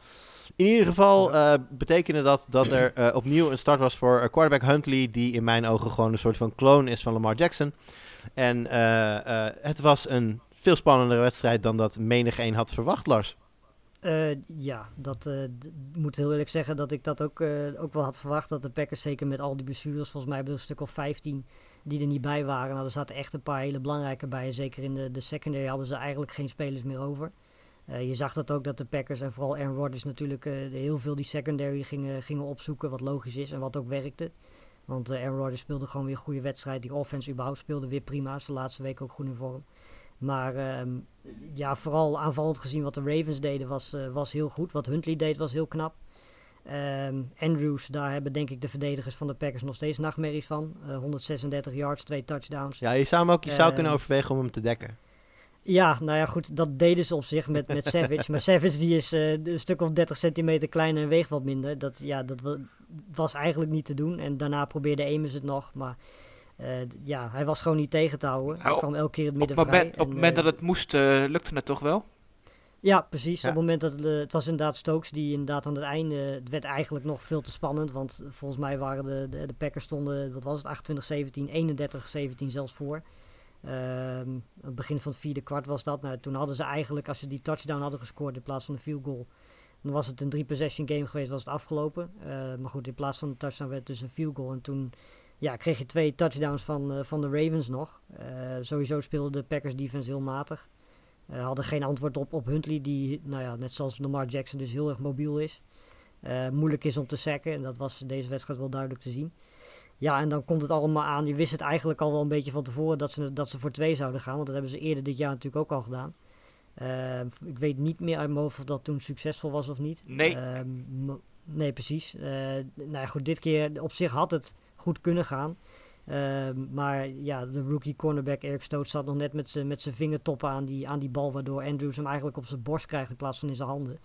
In ieder geval eh, betekende dat dat er eh, opnieuw een start was voor eh, quarterback Huntley. Die in mijn ogen gewoon een soort van clone is van Lamar Jackson. En het was een veel spannendere wedstrijd dan dat menig een had verwacht, Lars. Ja, dat moet heel eerlijk zeggen dat ik dat ook, ook wel had verwacht. Dat de Packers zeker met al die blessures, volgens mij er een stuk of 15 die er niet bij waren. Nou, er zaten echt een paar hele belangrijke bij. Zeker in de, de secondary hadden ze eigenlijk geen spelers meer over. Eh, je zag dat ook dat de Packers en vooral Aaron Rodgers natuurlijk eh, heel veel die secondary gingen, gingen opzoeken. Wat logisch is en wat ook werkte. Want eh, Aaron Rodgers speelde gewoon weer een goede wedstrijd. Die offense überhaupt speelde weer prima. De laatste week ook goed in vorm. Maar ehm, ja, vooral aanvallend gezien wat de Ravens deden was, was heel goed. Wat Huntley deed was heel knap. Ehm, Andrews, daar hebben denk ik de verdedigers van de Packers nog steeds nachtmerries van. Eh, 136 yards, twee touchdowns. Ja, je zou, hem ook, je zou Eh, kunnen overwegen om hem te dekken. Ja, nou ja, goed, dat deden ze op zich met, met Savage. maar Savage die is eh, een stuk of 30 centimeter kleiner en weegt wat minder. Dat, ja, dat wa- was eigenlijk niet te doen. En daarna probeerde Amos het nog, maar eh, ja, hij was gewoon niet tegen te houden. Hij kwam elke keer het Op midden moment, vrij. op het En, moment eh, dat het moest, lukte het toch wel? Ja, precies. Ja. Op het moment dat het, het was inderdaad Stokes die inderdaad aan het einde, het werd eigenlijk nog veel te spannend, want volgens mij waren de, de, de Packers stonden, wat was het, 28-17, 31-17 zelfs voor. Ehm, aan het begin van het vierde kwart was dat. Nou, toen hadden ze eigenlijk, als ze die touchdown hadden gescoord in plaats van een field goal, dan was het een drie possession game geweest, was het afgelopen. Eh, maar goed, in plaats van een touchdown werd het dus een field goal. En toen ja, kreeg je twee touchdowns van, eh, van de Ravens nog. Eh, sowieso speelde de Packers defense heel matig. Eh, hadden geen antwoord op, op Huntley, die, nou ja, net zoals Lamar Jackson, dus heel erg mobiel is. Moeilijk is om te sacken, en dat was deze wedstrijd wel duidelijk te zien. Ja, en dan komt het allemaal aan. Je wist het eigenlijk al wel een beetje van tevoren dat ze, dat ze voor twee zouden gaan, want dat hebben ze eerder dit jaar natuurlijk ook al gedaan. Eh, ik weet niet meer uit mijn hoofd of dat toen succesvol was of niet. Nee. Ehm, nee, precies. Eh, nou ja, goed, dit keer op zich had het goed kunnen gaan. Ehm, maar ja, de rookie cornerback Eric Stokes zat nog net met zijn met zijn vingertoppen aan die, aan die bal, waardoor Andrews hem eigenlijk op zijn borst krijgt in plaats van in zijn handen.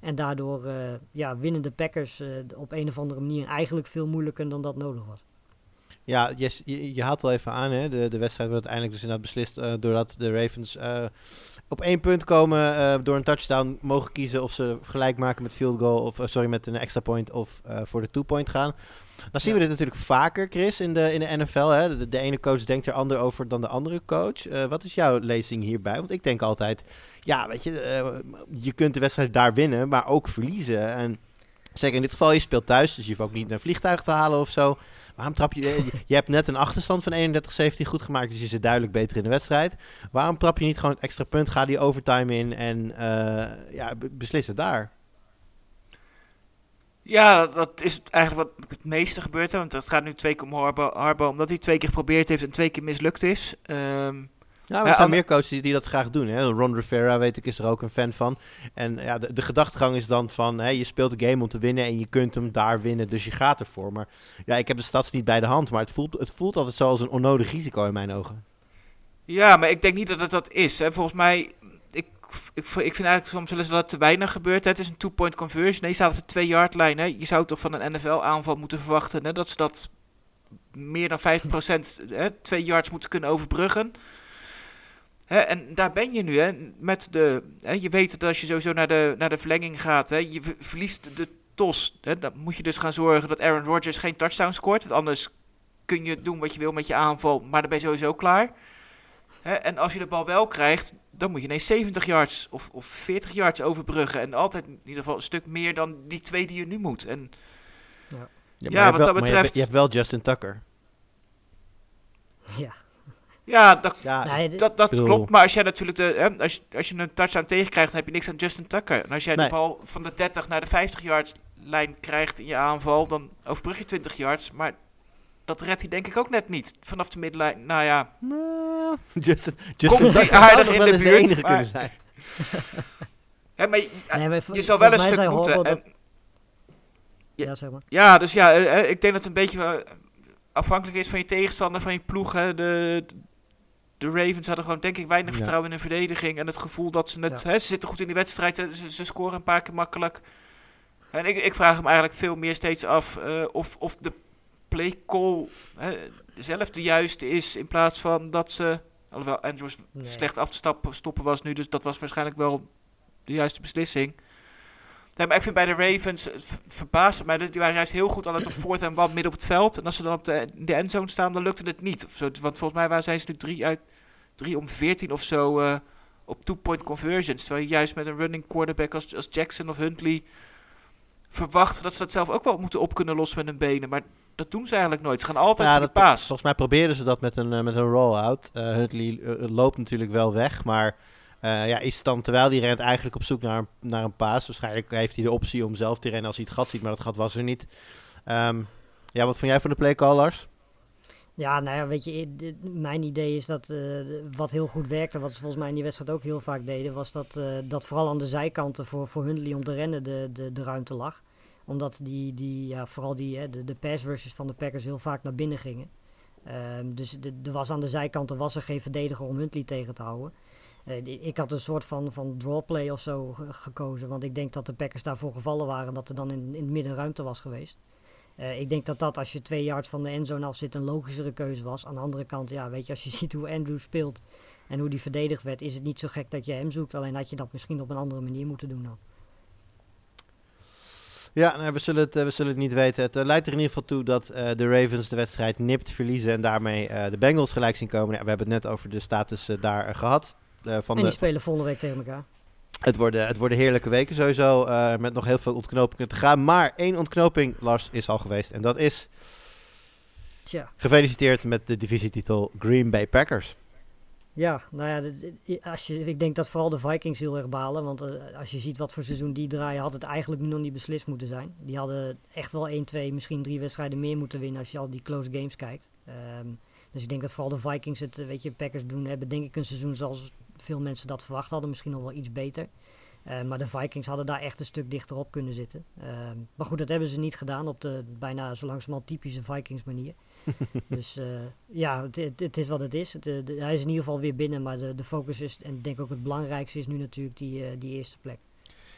En daardoor eh, ja, winnen de Packers eh, op een of andere manier eigenlijk veel moeilijker dan dat nodig was. Ja, je, je, haalt al even aan, hè? De, de wedstrijd wordt uiteindelijk dus inderdaad beslist eh, doordat de Ravens op één punt komen door een touchdown mogen kiezen of ze gelijk maken met field goal of sorry met een extra point of voor de two point gaan. Dan zien we dit natuurlijk vaker, Chris, in de, in de NFL. Hè? De, de ene coach denkt er ander over dan de andere coach. Eh, wat is jouw lezing hierbij? Want ik denk altijd, ja, weet je, eh, je kunt de wedstrijd daar winnen, maar ook verliezen. En zeker in dit geval, je speelt thuis, dus je hoeft ook niet een vliegtuig te halen of zo. Waarom trap je... Je, je hebt net een achterstand van 31-17 goed gemaakt, dus je zit duidelijk beter in de wedstrijd. Waarom trap je niet gewoon het extra punt, ga die overtime in en eh, ja, be- beslis het daar? Ja, dat- is eigenlijk wat het meeste gebeurt. Hè, want het gaat nu twee keer om Harbo, Harbo omdat hij twee keer geprobeerd heeft en twee keer mislukt is. Ehm, Ja, er zijn meer coaches die, die dat graag doen. Hè? Ron Rivera, weet ik, is er ook een fan van. En ja, de, de gedachtegang is dan van, hè, je speelt de game om te winnen en je kunt hem daar winnen, dus je gaat ervoor. Maar ja, ik heb de stads niet bij de hand, maar het voelt, het voelt altijd zo als een onnodig risico in mijn ogen. ja, maar ik denk niet dat het dat is. Hè. Volgens mij, ik, ik, vind eigenlijk soms wel dat te weinig gebeurt. Hè. Het is een two-point conversion. Nee, je staat op de twee-yard lijn. Je zou toch van een NFL-aanval moeten verwachten hè, dat ze dat meer dan 50% hè, twee yards moeten kunnen overbruggen. Hè, en daar ben je nu, hè, met de, hè, je weet dat als je sowieso naar de, naar de verlenging gaat, hè, je ver- verliest de tos. Hè, dan moet je dus gaan zorgen dat Aaron Rodgers geen touchdown scoort. Want anders kun je doen wat je wil met je aanval, maar dan ben je sowieso klaar. Hè, en als je de bal wel krijgt, dan moet je ineens 70 yards of, of 40 yards overbruggen. En altijd in ieder geval een stuk meer dan die twee die je nu moet. En Ja, je hebt wat wel- dat maar je hebt- betreft- Je hebt wel Justin Tucker. Ja, ja, dat, Ja, dat, klopt. Maar als jij natuurlijk de, hè, als, je- als je een touchdown tegenkrijgt, dan heb je niks aan Justin Tucker. En als jij Nee. de bal van de 30 naar de 50 yards lijn krijgt in je aanval, dan overbrug je 20 yards. Maar dat redt hij denk ik ook net niet. Vanaf de middenlijn, nou ja. Nou, Justin, Justin Komt hij zou aardig in wel de buurt, maar- kunnen zijn. Hè, maar je, Nee, maar vo- je zal wel een stuk moeten. En, dat- ja, zeg maar. Ja, dus ja, eh, eh, ik denk dat het een beetje eh, afhankelijk is van je tegenstander, van je ploeg. Hè. De, de Ravens hadden gewoon denk ik weinig Ja. vertrouwen in hun verdediging. En het gevoel dat ze het... Ja. Hè, ze zitten goed in die wedstrijd. hè, Ze, ze scoren een paar keer makkelijk. En ik, ik vraag hem eigenlijk veel meer steeds af eh, of, of de play call hè, zelf de juiste is. In plaats van dat ze... Alhoewel Andrews Nee. slecht af te stappen, stoppen was nu. Dus dat was waarschijnlijk wel de juiste beslissing. Nee, maar ik vind bij de Ravens, het ver- verbaast het mij, dat die waren juist heel goed aan het op fourth en one midden op het veld. En als ze dan op de, in de endzone staan, dan lukte het niet. Zo. Want volgens mij waren, zijn ze nu drie, uit, drie om veertien of zo eh, op two-point conversions. Terwijl je juist met een running quarterback als, als Jackson of Huntley verwacht dat ze dat zelf ook wel moeten op kunnen lossen met hun benen. Maar dat doen ze eigenlijk nooit. Ze gaan altijd Ja, voor de paas. Volgens mij probeerden ze dat met een, eh, met een roll-out. Eh, Huntley eh, loopt natuurlijk wel weg, maar eh, ja, is dan, terwijl die rent eigenlijk op zoek naar, een- naar een paas. Waarschijnlijk heeft hij de optie om zelf te rennen als hij het gat ziet, maar dat gat was er niet. Ehm, ja, wat vond jij van de play call, Lars? Ja, nou ja, weet je, mijn idee is dat eh, wat heel goed werkte, wat ze volgens mij in die wedstrijd ook heel vaak deden, was dat, eh, dat vooral aan de zijkanten voor, voor Hundley om te rennen de, de, de ruimte lag. Omdat die, die ja, vooral die, hè, de, de pass van de Packers heel vaak naar binnen gingen. Ehm, dus er was aan de zijkanten was er geen verdediger om Huntley tegen te houden. Eh, ik had een soort van, van drawplay of zo ge- gekozen, want ik denk dat de Packers daarvoor gevallen waren dat er dan in, in het midden ruimte was geweest. Eh, ik denk dat dat als je twee yards van de endzone af zit een logischere keuze was. Aan de andere kant, ja, weet je, als je ziet hoe Andrew speelt en hoe die verdedigd werd, is het niet zo gek dat je hem zoekt. Alleen had je dat misschien op een andere manier moeten doen dan. Ja, nou, we, zullen het, eh, we zullen het niet weten. Het eh, leidt er in ieder geval toe dat eh, de Ravens de wedstrijd nipt verliezen en daarmee de Bengals gelijk zien komen. Ja, we hebben het net over de status daar eh, gehad. Eh, van en de, die spelen volgende week tegen elkaar. Het worden, het worden heerlijke weken sowieso, met nog heel veel ontknopingen te gaan. Maar één ontknoping, Lars, is al geweest. En dat is Tja, gefeliciteerd met de divisietitel Green Bay Packers. Ja, nou ja, als je, ik denk dat vooral de Vikings heel erg balen. Want eh, als je ziet wat voor seizoen die draaien, had het eigenlijk nu nog niet beslist moeten zijn. Die hadden echt wel 1, 2, misschien drie wedstrijden meer moeten winnen als je al die close games kijkt. Ehm, dus ik denk dat vooral de Vikings het, eh, weet je, Packers doen, hebben denk ik een seizoen zoals veel mensen dat verwacht hadden. Misschien nog wel iets beter. Eh, maar de Vikings hadden daar echt een stuk dichter op kunnen zitten. Ehm, maar goed, dat hebben ze niet gedaan op de bijna zo langzamerhand typische Vikings manier. dus eh, ja, het, het, het is wat het is. Het, eh, de- hij is in ieder geval weer binnen, maar de, de focus is, en ik denk ook het belangrijkste is nu natuurlijk die, eh, die eerste plek.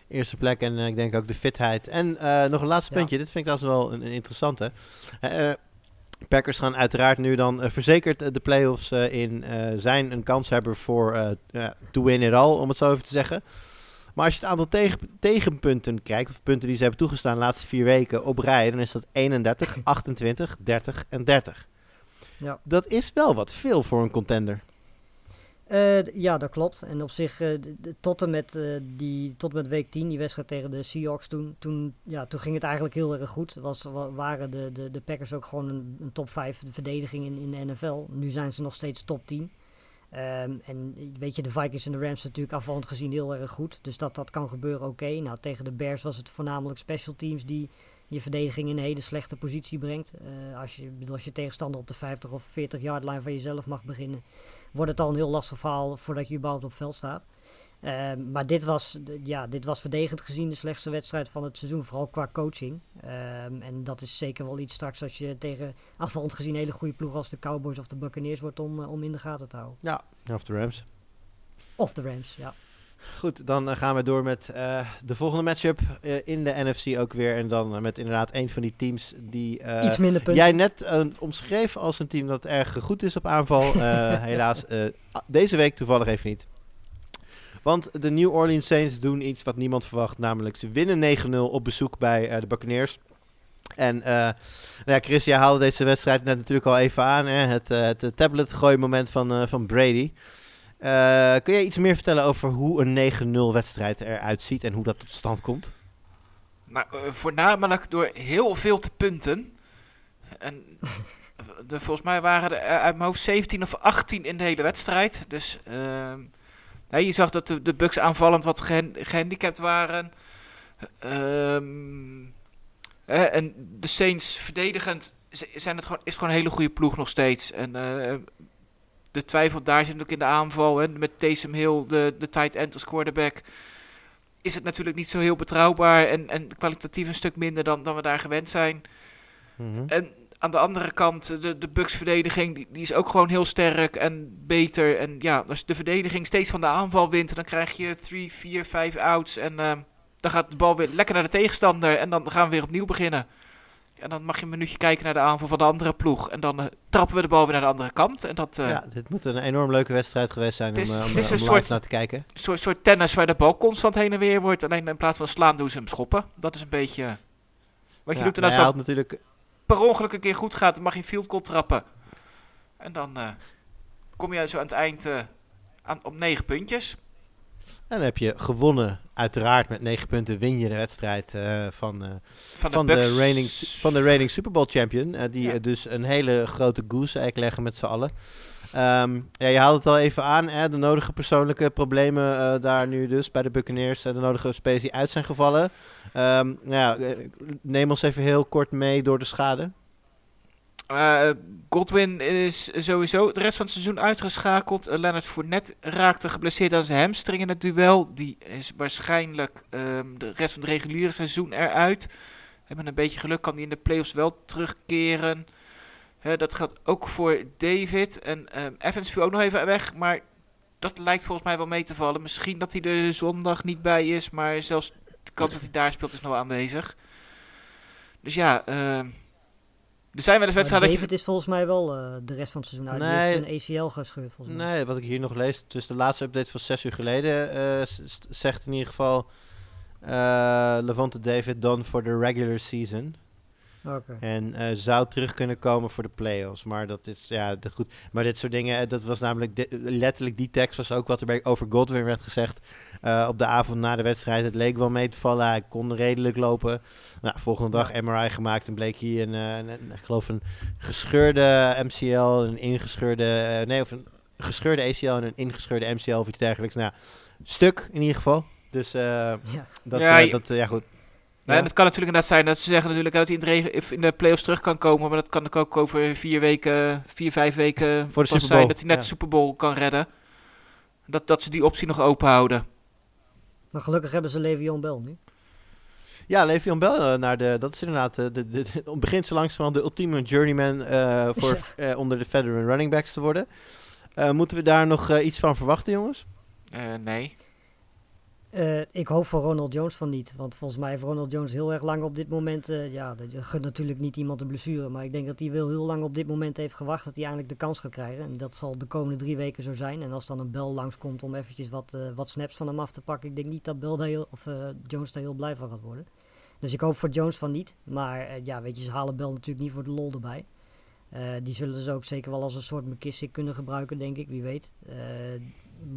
Eerste plek en ik denk ook de fitheid. En nog een laatste Ja. puntje, dit vind ik trouwens wel een, een interessante. Packers gaan uiteraard nu dan verzekerd de playoffs in zijn een kans hebben voor to win it all, om het zo even te zeggen. Maar als je het aantal tegen, tegenpunten kijkt, of punten die ze hebben toegestaan de laatste vier weken op rij, dan is dat 31, 28, 30 en 30. Ja. Dat is wel wat veel voor een contender. Eh, ja, dat klopt. En op zich, eh, tot, en met, eh, die, tot en met week 10, die wedstrijd tegen de Seahawks toen, toen, ja, toen ging het eigenlijk heel erg goed. Was, wa- waren de, de, de Packers ook gewoon een, een top 5 verdediging in, in de NFL. Nu zijn ze nog steeds top 10. Ehm, en weet je, de Vikings en de Rams natuurlijk afvallend gezien heel erg goed. Dus dat dat kan gebeuren, oké. Nou, tegen de Bears was het voornamelijk special teams die je verdediging in een hele slechte positie brengt. Eh, als, je, als je tegenstander op de 50 of 40 yard line van jezelf mag beginnen, wordt het al een heel lastig verhaal voordat je überhaupt op veld staat. Ehm, maar dit was, ja, dit was verdedigend gezien de slechtste wedstrijd van het seizoen, vooral qua coaching. Ehm, en dat is zeker wel iets straks als je tegen afvallend gezien hele goede ploeg als de Cowboys of de Buccaneers wordt om, eh, om in de gaten te houden. Ja, of de Rams. Of de Rams, ja. Goed, dan eh, gaan we door met eh, de volgende matchup eh, in de NFC ook weer. En dan met inderdaad een van die teams die eh, Iets minder punten. jij net omschreef als een team dat erg goed is op aanval. Eh, helaas, eh, deze week toevallig even niet. Want de New Orleans Saints doen iets wat niemand verwacht. Namelijk, ze winnen 9-0 op bezoek bij eh, de Buccaneers. En eh nou ja, Chris, jij haalde deze wedstrijd net natuurlijk al even aan. Hè? Het, eh, het tablet gooi moment van, van Brady. Kun jij iets meer vertellen over hoe een 9-0 wedstrijd eruit ziet en hoe dat tot stand komt? Nou, voornamelijk door heel veel te punten. En de, volgens mij waren er uit mijn hoofd 17 of 18 in de hele wedstrijd. Dus ehm, je zag dat de, de Bucks aanvallend wat gehan- gehandicapt waren. Ehm, eh, en de Saints verdedigend zijn het gewoon, is gewoon een hele goede ploeg nog steeds. En eh, de twijfel daar zit ook in de aanval. Hè, met Taysom Hill, de, de tight end als quarterback is het natuurlijk niet zo heel betrouwbaar en, en kwalitatief een stuk minder dan, dan we daar gewend zijn. Mhm. En aan de andere kant, de, de Bucks verdediging, die, die is ook gewoon heel sterk en beter. En ja, als de verdediging steeds van de aanval wint, dan krijg je 3, 4, 5 outs. En ehm, dan gaat de bal weer lekker naar de tegenstander. En dan gaan we weer opnieuw beginnen. En dan mag je een minuutje kijken naar de aanval van de andere ploeg. En dan eh, trappen we de bal weer naar de andere kant. En dat eh, Ja, dit moet een enorm leuke wedstrijd geweest zijn is- om, eh, om, het is om een soort- naar te kijken. soort, soort tennis waar de bal constant heen en weer wordt. Alleen in plaats van slaan doen ze hem schoppen. Dat is een beetje eh, wat je Ja, doet. En maar als hij had natuurlijk per ongeluk een keer goed gaat, dan mag je een field goal trappen. En dan eh, kom je zo aan het eind eh, aan, op negen puntjes. En dan heb je gewonnen, uiteraard met 9 punten win je de wedstrijd eh, van, Van de, van, de reigning, van de reigning Super Bowl champion. die Ja. dus een hele grote goose egg leggen met z'n allen. Ehm, ja, je haalde het al even aan, hè, de nodige persoonlijke problemen eh, daar nu dus bij de Buccaneers. eh, de nodige spelers die uit zijn gevallen. Ehm, nou ja, eh, neem ons even heel kort mee door de schade. Godwin is sowieso de rest van het seizoen uitgeschakeld. Leonard Fournette raakte geblesseerd aan zijn hamstring in het duel. Die is waarschijnlijk ehm, de rest van het reguliere seizoen eruit. En met een beetje geluk kan hij in de playoffs wel terugkeren. Dat geldt ook voor David. En ehm, Evans viel ook nog even weg. Maar dat lijkt volgens mij wel mee te vallen. Misschien dat hij er zondag niet bij is. Maar zelfs de kans dat hij daar speelt is nog wel aanwezig. Dus ja, ehm, er zijn wel eens Maar wedstrijden dat je... David is volgens mij wel eh, de rest van het seizoen uit. Nee. Die heeft zijn ACL gescheurd volgens mij. Nee, wat ik hier nog lees, dus de laatste update van zes uur geleden eh, zegt in ieder geval eh Levante David done for the regular season. Oké. En eh, zou terug kunnen komen voor de playoffs. Maar dat is, ja, de goed. Maar dit soort dingen, eh, dat was namelijk, letterlijk die tekst was ook wat er bij, over Godwin werd gezegd. eh, op de avond na de wedstrijd. Het leek wel mee te vallen. Hij kon redelijk lopen. Nou, volgende dag MRI gemaakt en bleek hier een, eh, een, een- ik geloof een gescheurde MCL, een ingescheurde, nee, of een gescheurde ACL en een ingescheurde MCL of iets dergelijks. Nou, stuk in ieder geval. Dus eh, Ja. dat, Ja, dat ja goed. Ja. en het kan natuurlijk inderdaad zijn dat ze zeggen natuurlijk dat hij in de, regen, in de playoffs terug kan komen. Maar dat kan ook over vier weken, vier, vijf weken Voor de pas Super zijn Bowl, dat hij net ja. de Super Bowl kan redden. Dat, dat ze die optie nog open houden. Maar gelukkig hebben ze Le'Veon Bell nu. Ja, Le'Veon Bell eh, naar de, dat is inderdaad, eh, de, de, de, begint zo langzamerhand de ultieme journeyman eh, voor, onder de veteran running backs te worden. Eh, moeten we daar nog iets van verwachten, jongens? Eh, nee. Eh, ik hoop voor Ronald Jones van niet. Want volgens mij heeft Ronald Jones heel erg lang op dit moment... eh, ja, je gunt natuurlijk niet iemand een blessure. Maar ik denk dat hij wel heel lang op dit moment heeft gewacht... dat hij eindelijk de kans gaat krijgen. En dat zal de komende drie weken zo zijn. En als dan een Bel langskomt om eventjes wat, eh, wat snaps van hem af te pakken... ik denk niet dat Bell heel, of, Jones daar heel blij van gaat worden. Dus ik hoop voor Jones van niet. Maar ja, weet je, ze halen Bell natuurlijk niet voor de lol erbij. Die zullen ze ook zeker wel als een soort McKissick kunnen gebruiken, denk ik. Wie weet.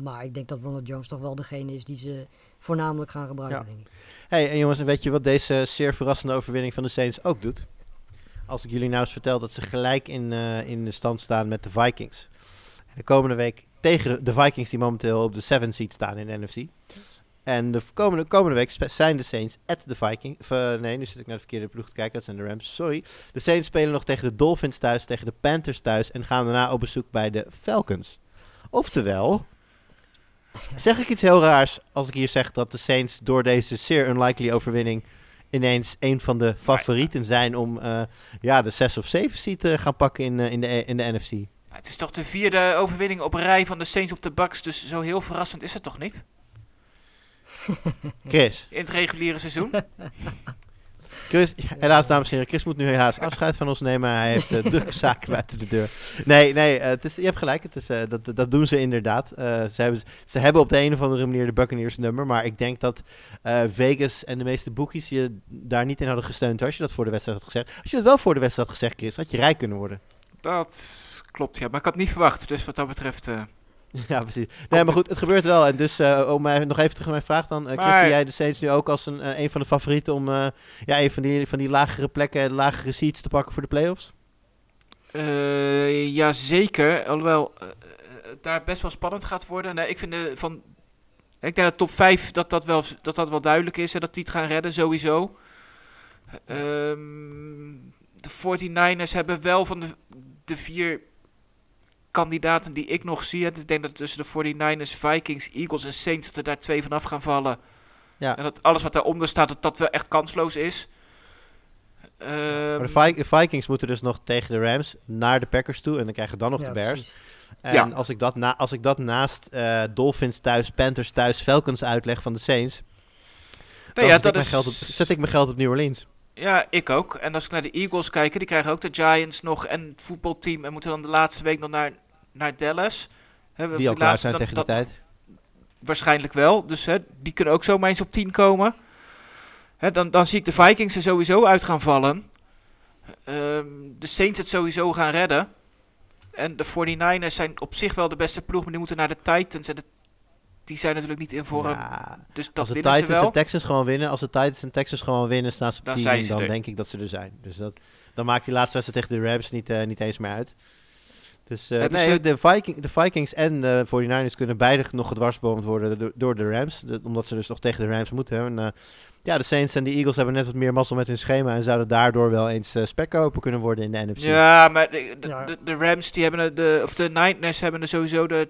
Maar ik denk dat Ronald Jones toch wel degene is die ze voornamelijk gaan gebruiken, Ja. denk ik. Hey, en jongens, en weet je wat deze zeer verrassende overwinning van de Saints ook doet? Als ik jullie nou eens vertel dat ze gelijk in, eh, in de stand staan met de Vikings. En de komende week tegen de, Vikings die momenteel op de 7 seed staan in de NFC. En de komende, komende week zijn de Saints at de Vikings. Nee, nu zit ik naar de verkeerde ploeg te kijken. Dat zijn de Rams. Sorry. De Saints spelen nog tegen de Dolphins thuis, tegen de Panthers thuis. En gaan daarna op bezoek bij de Falcons. Oftewel, zeg ik iets heel raars als ik hier zeg dat de Saints door deze zeer unlikely overwinning ineens een van de favorieten zijn om eh, ja, de 6 of 7 seed te gaan pakken in, eh, in, de, in de NFC. Het is toch de vierde overwinning op rij van de Saints op de Bucks. Dus zo heel verrassend is het toch niet? Chris, In het reguliere seizoen. Chris, helaas dames en heren, Chris moet nu helaas afscheid van ons nemen. Hij heeft eh, drukke zaken buiten de deur. Nee, nee, eh, het is, je hebt gelijk. Het is, eh, dat, dat doen ze inderdaad. Eh, ze, hebben, ze hebben op de een of andere manier de Buccaneers nummer. Maar ik denk dat eh, Vegas en de meeste boekies je daar niet in hadden gesteund. Als je dat voor de wedstrijd had gezegd. Als je dat wel voor de wedstrijd had gezegd, Chris, had je rijk kunnen worden. Dat klopt, ja. Maar ik had het niet verwacht. Dus wat dat betreft... eh, Ja, precies. Nee, maar goed, het gebeurt wel. En dus eh, om mij nog even terug naar mijn vraag dan. eh Maar- zie jij de Saints nu ook als een, eh, een van de favorieten om eh, ja, een van die, van die lagere plekken, lagere seats te pakken voor de playoffs? Eh ja, zeker. Alhoewel eh, eh, het daar best wel spannend gaat worden. Nee, ik vind de, van. Ik denk dat top 5 dat dat wel, dat dat wel duidelijk is. En dat die het gaan redden, sowieso. Ehm, de 49ers hebben wel van de, de vier kandidaten die ik nog zie. Ik denk dat tussen de 49ers, Vikings, Eagles en Saints... dat er daar twee vanaf gaan vallen. Ja. En dat alles wat daaronder staat, dat dat wel echt kansloos is. Ehm, Maar de, Vi- de Vikings moeten dus nog tegen de Rams naar de Packers toe. En dan krijgen dan nog Ja, de Bears. precies. En Ja. als, ik dat na, als ik dat naast eh, Dolphins thuis, Panthers thuis, Falcons uitleg van de Saints... Dan nee, ja, zet, dat ik is, mijn geld op, zet ik mijn geld op New Orleans. Ja, ik ook. En als ik naar de Eagles kijk, die krijgen ook de Giants nog en het voetbalteam. En moeten dan de laatste week nog naar, naar Dallas. Die laatste, zijn dat- tegen die tijd. Waarschijnlijk wel. Dus hè, die kunnen ook zomaar eens op 10 komen. Hè, dan, dan zie ik de Vikings er sowieso uit gaan vallen. Ehm, de Saints het sowieso gaan redden. En de 49ers zijn op zich wel de beste ploeg, maar die moeten naar de Titans. En de- die zijn natuurlijk niet in vorm. Ja, dus als dat de winnen ze Titans wel. en Texans gewoon winnen, als de Titans en Texans gewoon winnen, staan ze op Dan 10 zijn en ze dan er. denk ik dat ze er zijn. Dus dat, dan maakt die laatste wedstrijd tegen de Rams niet, eh, niet eens meer uit. Dus eh, nee, ze- de, Viking, de Vikings en de 49ers kunnen beide nog gedwarsboomd worden door, door de Rams. De- omdat ze dus nog tegen de Rams moeten. En, eh, ja, de Saints en de Eagles hebben net wat meer mazzel met hun schema en zouden daardoor wel eens uh, spekkoper kunnen worden in de NFC. Ja, maar de, de, Ja. de- de Rams, die hebben de- of de Niners hebben er sowieso de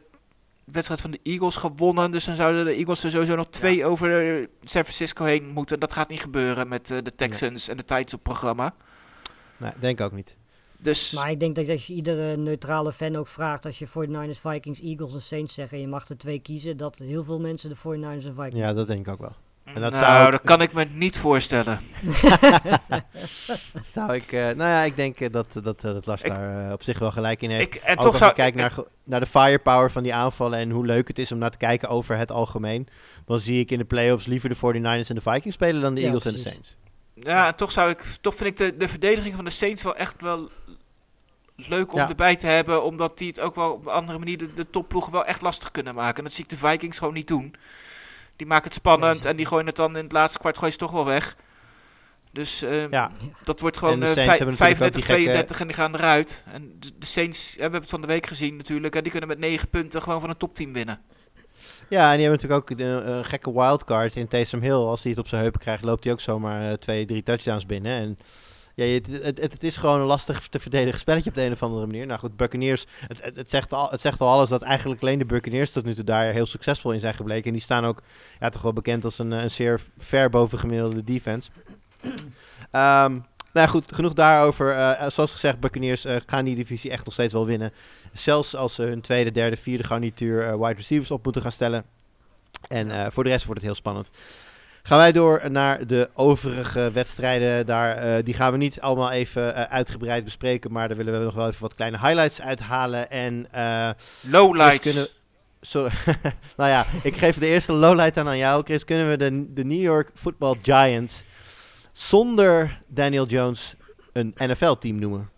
wedstrijd van de Eagles gewonnen. Dus dan zouden de Eagles er sowieso nog twee over eh, San Francisco heen moeten. Dat gaat niet gebeuren met eh, de Texans en de Titans op programma. Nee, denk ook niet. Dus Maar ik denk dat als je iedere neutrale fan ook vraagt, als je 49ers, Vikings, Eagles en Saints zegt en je mag er twee kiezen, dat heel veel mensen de 49ers en Vikings. Ja, dat denk ik ook wel. En dat nou, zou dat kan ik me niet voorstellen. Zou ik, eh, nou ja, ik denk eh, dat, dat, eh, dat Lars Ik- daar op zich wel gelijk in heeft. Ik, en Ook toch als zou je kijkt ik- naar, naar de firepower van die aanvallen en hoe leuk het is om naar te kijken over het algemeen, dan zie ik in de playoffs liever de 49ers en de Vikings spelen dan de Ja, Eagles en de. Saints. Ja, en toch zou ik, toch vind ik de, de verdediging van de Saints wel echt wel leuk om Ja. erbij te hebben, omdat die het ook wel op een andere manier de, de topploegen wel echt lastig kunnen maken. En dat zie ik de Vikings gewoon niet doen. Die maken het spannend en die gooien het dan in het laatste kwart gooien ze toch wel weg. Dus eh, Ja, dat wordt En gewoon de eh, Saints vij- hebben natuurlijk ook 35, die gekke- 32 en die gaan eruit. En de, de Saints, we hebben het van de week gezien natuurlijk, hè, die kunnen met 9 punten gewoon van een topteam winnen. ja, en die hebben natuurlijk ook een gekke wildcard in Taysom Hill. Als hij het op zijn heupen krijgt, loopt hij ook zomaar eh, twee, drie touchdowns binnen. En ja, het, het, het, is gewoon een lastig te verdedigen spelletje op de een of andere manier. Nou goed, Buccaneers, het, het, zegt al, het zegt al alles dat eigenlijk alleen de Buccaneers tot nu toe daar heel succesvol in zijn gebleken. En die staan ook ja, toch wel bekend als een, eh, een zeer ver boven gemiddelde defense. Ehm, nou goed, genoeg daarover. Eh, zoals gezegd, Buccaneers eh, gaan die divisie echt nog steeds wel winnen. Zelfs als ze hun tweede, derde, vierde garnituur eh, wide receivers op moeten gaan stellen. En eh, voor de rest wordt het heel spannend. Gaan wij door naar de overige wedstrijden. Daar, eh, die gaan we niet allemaal even eh, uitgebreid bespreken. Maar daar willen we nog wel even wat kleine highlights uithalen. En eh, Lowlights. Chris, kunnen- Sorry. nou ja, ik geef de eerste lowlight aan aan jou. Chris, kunnen we de, de New York Football Giants zonder Daniel Jones een NFL-team noemen?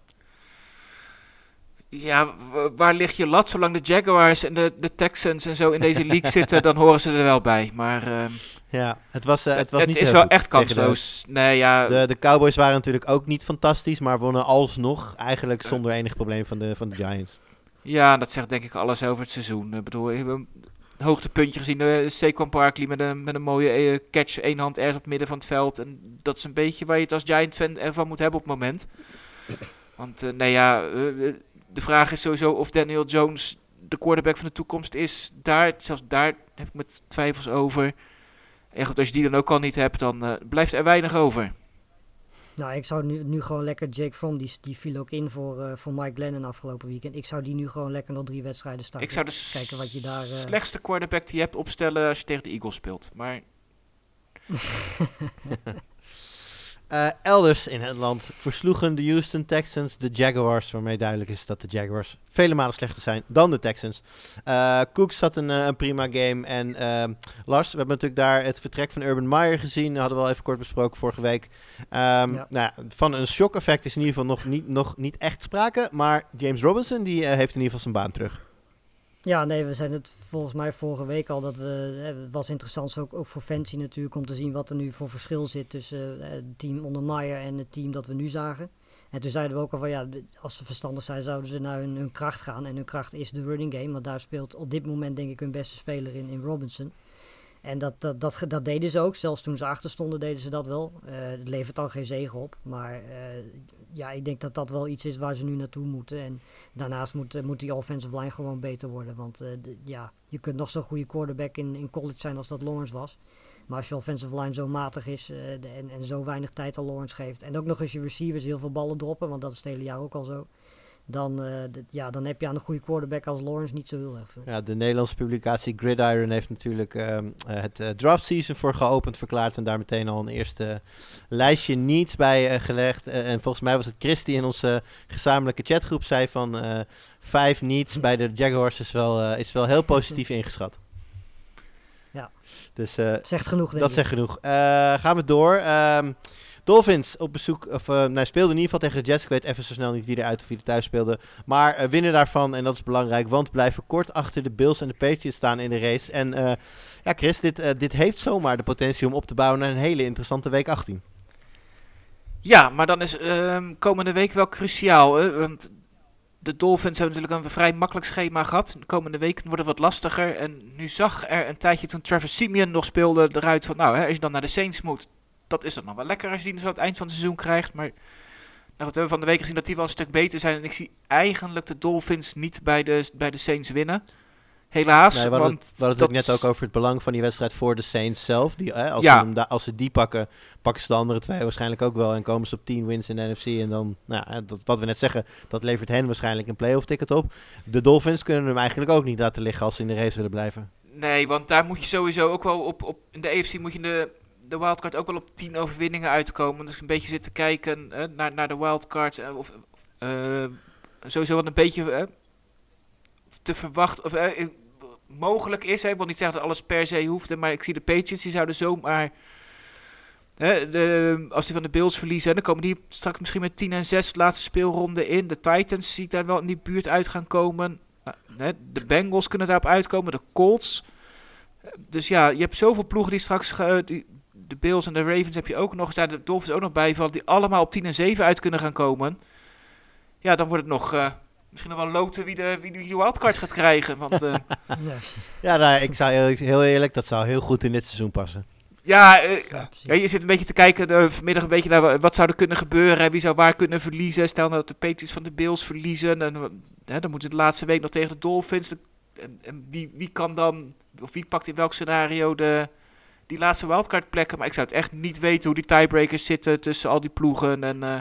Ja, waar ligt je lat? Zolang de Jaguars en de, de Texans en zo in deze league zitten, dan horen ze er wel bij. Maar ehm, Ja, het was, eh, het was het niet is wel echt tegen de- kansloos. Nee, ja, De, de Cowboys waren natuurlijk ook niet fantastisch, maar wonnen alsnog eigenlijk zonder enig probleem van de, van de Giants. ja, dat zegt denk ik alles over het seizoen. Ik bedoel, we hebben een hoogtepuntje gezien. Uh, Saquon Barkley met een, met een mooie eh, catch, één hand ergens op het midden van het veld. En dat is een beetje waar je het als Giants-fan ervan moet hebben op het moment. Want eh, nee, ja, eh, de vraag is sowieso of Daniel Jones de quarterback van de toekomst is. Daar, zelfs daar heb ik met twijfels over. En goed, als je die dan ook al niet hebt, dan eh, blijft er weinig over. Nou, ik zou nu, nu gewoon lekker Jake Fromm, die, die viel ook in voor, eh, voor Mike Glennon afgelopen weekend. Ik zou die nu gewoon lekker nog drie wedstrijden starten. Ik zou de Kijken wat je daar... eh, slechtste quarterback die je hebt opstellen als je tegen de Eagles speelt. Maar Eh, elders in het land versloegen de Houston Texans de Jaguars, waarmee duidelijk is dat de Jaguars vele malen slechter zijn dan de Texans. Eh Cooks had een, eh, een prima game en ehm, Lars, we hebben natuurlijk daar het vertrek van Urban Meyer gezien, dat hadden we al even kort besproken vorige week. Ehm, Ja. nou, ja, van een shock effect is in ieder geval nog niet, nog niet echt sprake, maar James Robinson die heeft in ieder geval zijn baan terug. Ja, nee, we zijn het volgens mij vorige week al. Dat we, eh, het was interessant ook, ook voor Fancy natuurlijk om te zien wat er nu voor verschil zit tussen eh, het team onder Meyer en het team dat we nu zagen. En toen zeiden we ook al van ja, als ze verstandig zijn zouden ze naar hun, hun kracht gaan. En hun kracht is de running game, want daar speelt op dit moment denk ik hun beste speler in, in Robinson. En dat, dat, dat, deden ze ook. Zelfs toen ze achter stonden deden ze dat wel. Eh, het levert dan geen zegen op. Maar eh, ja, ik denk dat dat wel iets is waar ze nu naartoe moeten. En daarnaast moet, eh, moet die offensive line gewoon beter worden. Want ja, je kunt nog zo'n goede quarterback in, in college zijn als dat Lawrence was. Maar als je offensive line zo matig is en, en zo weinig tijd aan Lawrence geeft. En ook nog eens je receivers heel veel ballen droppen, want dat is het hele jaar ook al zo. Dan, eh, ja, dan heb je aan een goede quarterback als Lawrence niet zo heel erg veel. Ja, de Nederlandse publicatie Gridiron heeft natuurlijk ehm, eh, het eh, draft season voor geopend verklaard en daar meteen al een eerste lijstje needs bij gelegd. En volgens mij was het Chris die in onze gezamenlijke chatgroep zei van vijf needs bij de Jaguars is wel, is wel heel positief ingeschat. Ja. Dus Zegt genoeg, dat zegt genoeg. Gaan we door. Ehm, Dolphins op bezoek, of uh, nou, speelde in ieder geval tegen de Jets. Ik weet even zo snel niet wie eruit of wie er thuis speelde. Maar eh, winnen daarvan, en dat is belangrijk, want blijven kort achter de Bills en de Patriots staan in de race. En eh, ja, Chris, dit, dit heeft zomaar de potentie om op te bouwen naar een hele interessante week 18. Ja, maar dan is ehm, komende week wel cruciaal. Hè? Want de Dolphins hebben natuurlijk een vrij makkelijk schema gehad. De komende weken wordt het wat lastiger. En nu zag er een tijdje toen Trevor Simeon nog speelde eruit van... Nou, hè, als je dan naar de Saints moet, dat is dan nog wel lekker als je die zo aan het eind van het seizoen krijgt. Maar nou, we hebben van de week gezien dat die wel een stuk beter zijn. En ik zie eigenlijk de Dolphins niet bij de, bij de Saints winnen. Helaas. Nee, we hadden want het, we hadden het ook net ook over het belang van die wedstrijd voor de Saints zelf. Die, hè, als, Ja. ze als ze die pakken, pakken ze de andere twee waarschijnlijk ook wel. En komen ze op 10 wins in de NFC. En dan, nou, dat, wat we net zeggen, dat levert hen waarschijnlijk een playoff ticket op. De Dolphins kunnen hem eigenlijk ook niet laten liggen als ze in de race willen blijven. Nee, want daar moet je sowieso ook wel op... op in de AFC moet je de, de wildcard ook wel op 10 overwinningen uitkomen. Dus een beetje zitten kijken naar, naar de wildcard. eh, of eh, sowieso wat een beetje eh, te verwachten... Of, mogelijk is. Hè. Ik wil niet zeggen dat alles per se hoeft. Maar ik zie de Patriots, die zouden zomaar... Hè, de, als die van de Bills verliezen, dan komen die straks misschien met 10 en 6 de laatste speelronde in. De Titans zie ik daar wel in die buurt uit gaan komen. De Bengals kunnen daarop uitkomen. De Colts. Dus ja, je hebt zoveel ploegen die straks... de Bills en de Ravens heb je ook nog. Daar de Dolphins ook nog bijvallen. Die allemaal op 10 en 7 uit kunnen gaan komen. Ja, dan wordt het nog... eh, misschien nog wel loten wie de, wie de wildcard gaat krijgen. Want eh, Ja. Nou, ik zou heel, heel eerlijk, dat zou heel goed in dit seizoen passen. ja, eh, Ja, precies. Ja, je zit een beetje te kijken vanmiddag een beetje naar wa- wat zou er kunnen gebeuren. Wie zou waar kunnen verliezen. Stel nou dat de Patriots van de Bills verliezen. En, eh, hè, dan moeten ze de laatste week nog tegen de Dolphins. De- En, en wie, wie kan dan, of wie pakt in welk scenario de, die laatste wildcard plekken. Maar ik zou het echt niet weten hoe die tiebreakers zitten tussen al die ploegen. En eh,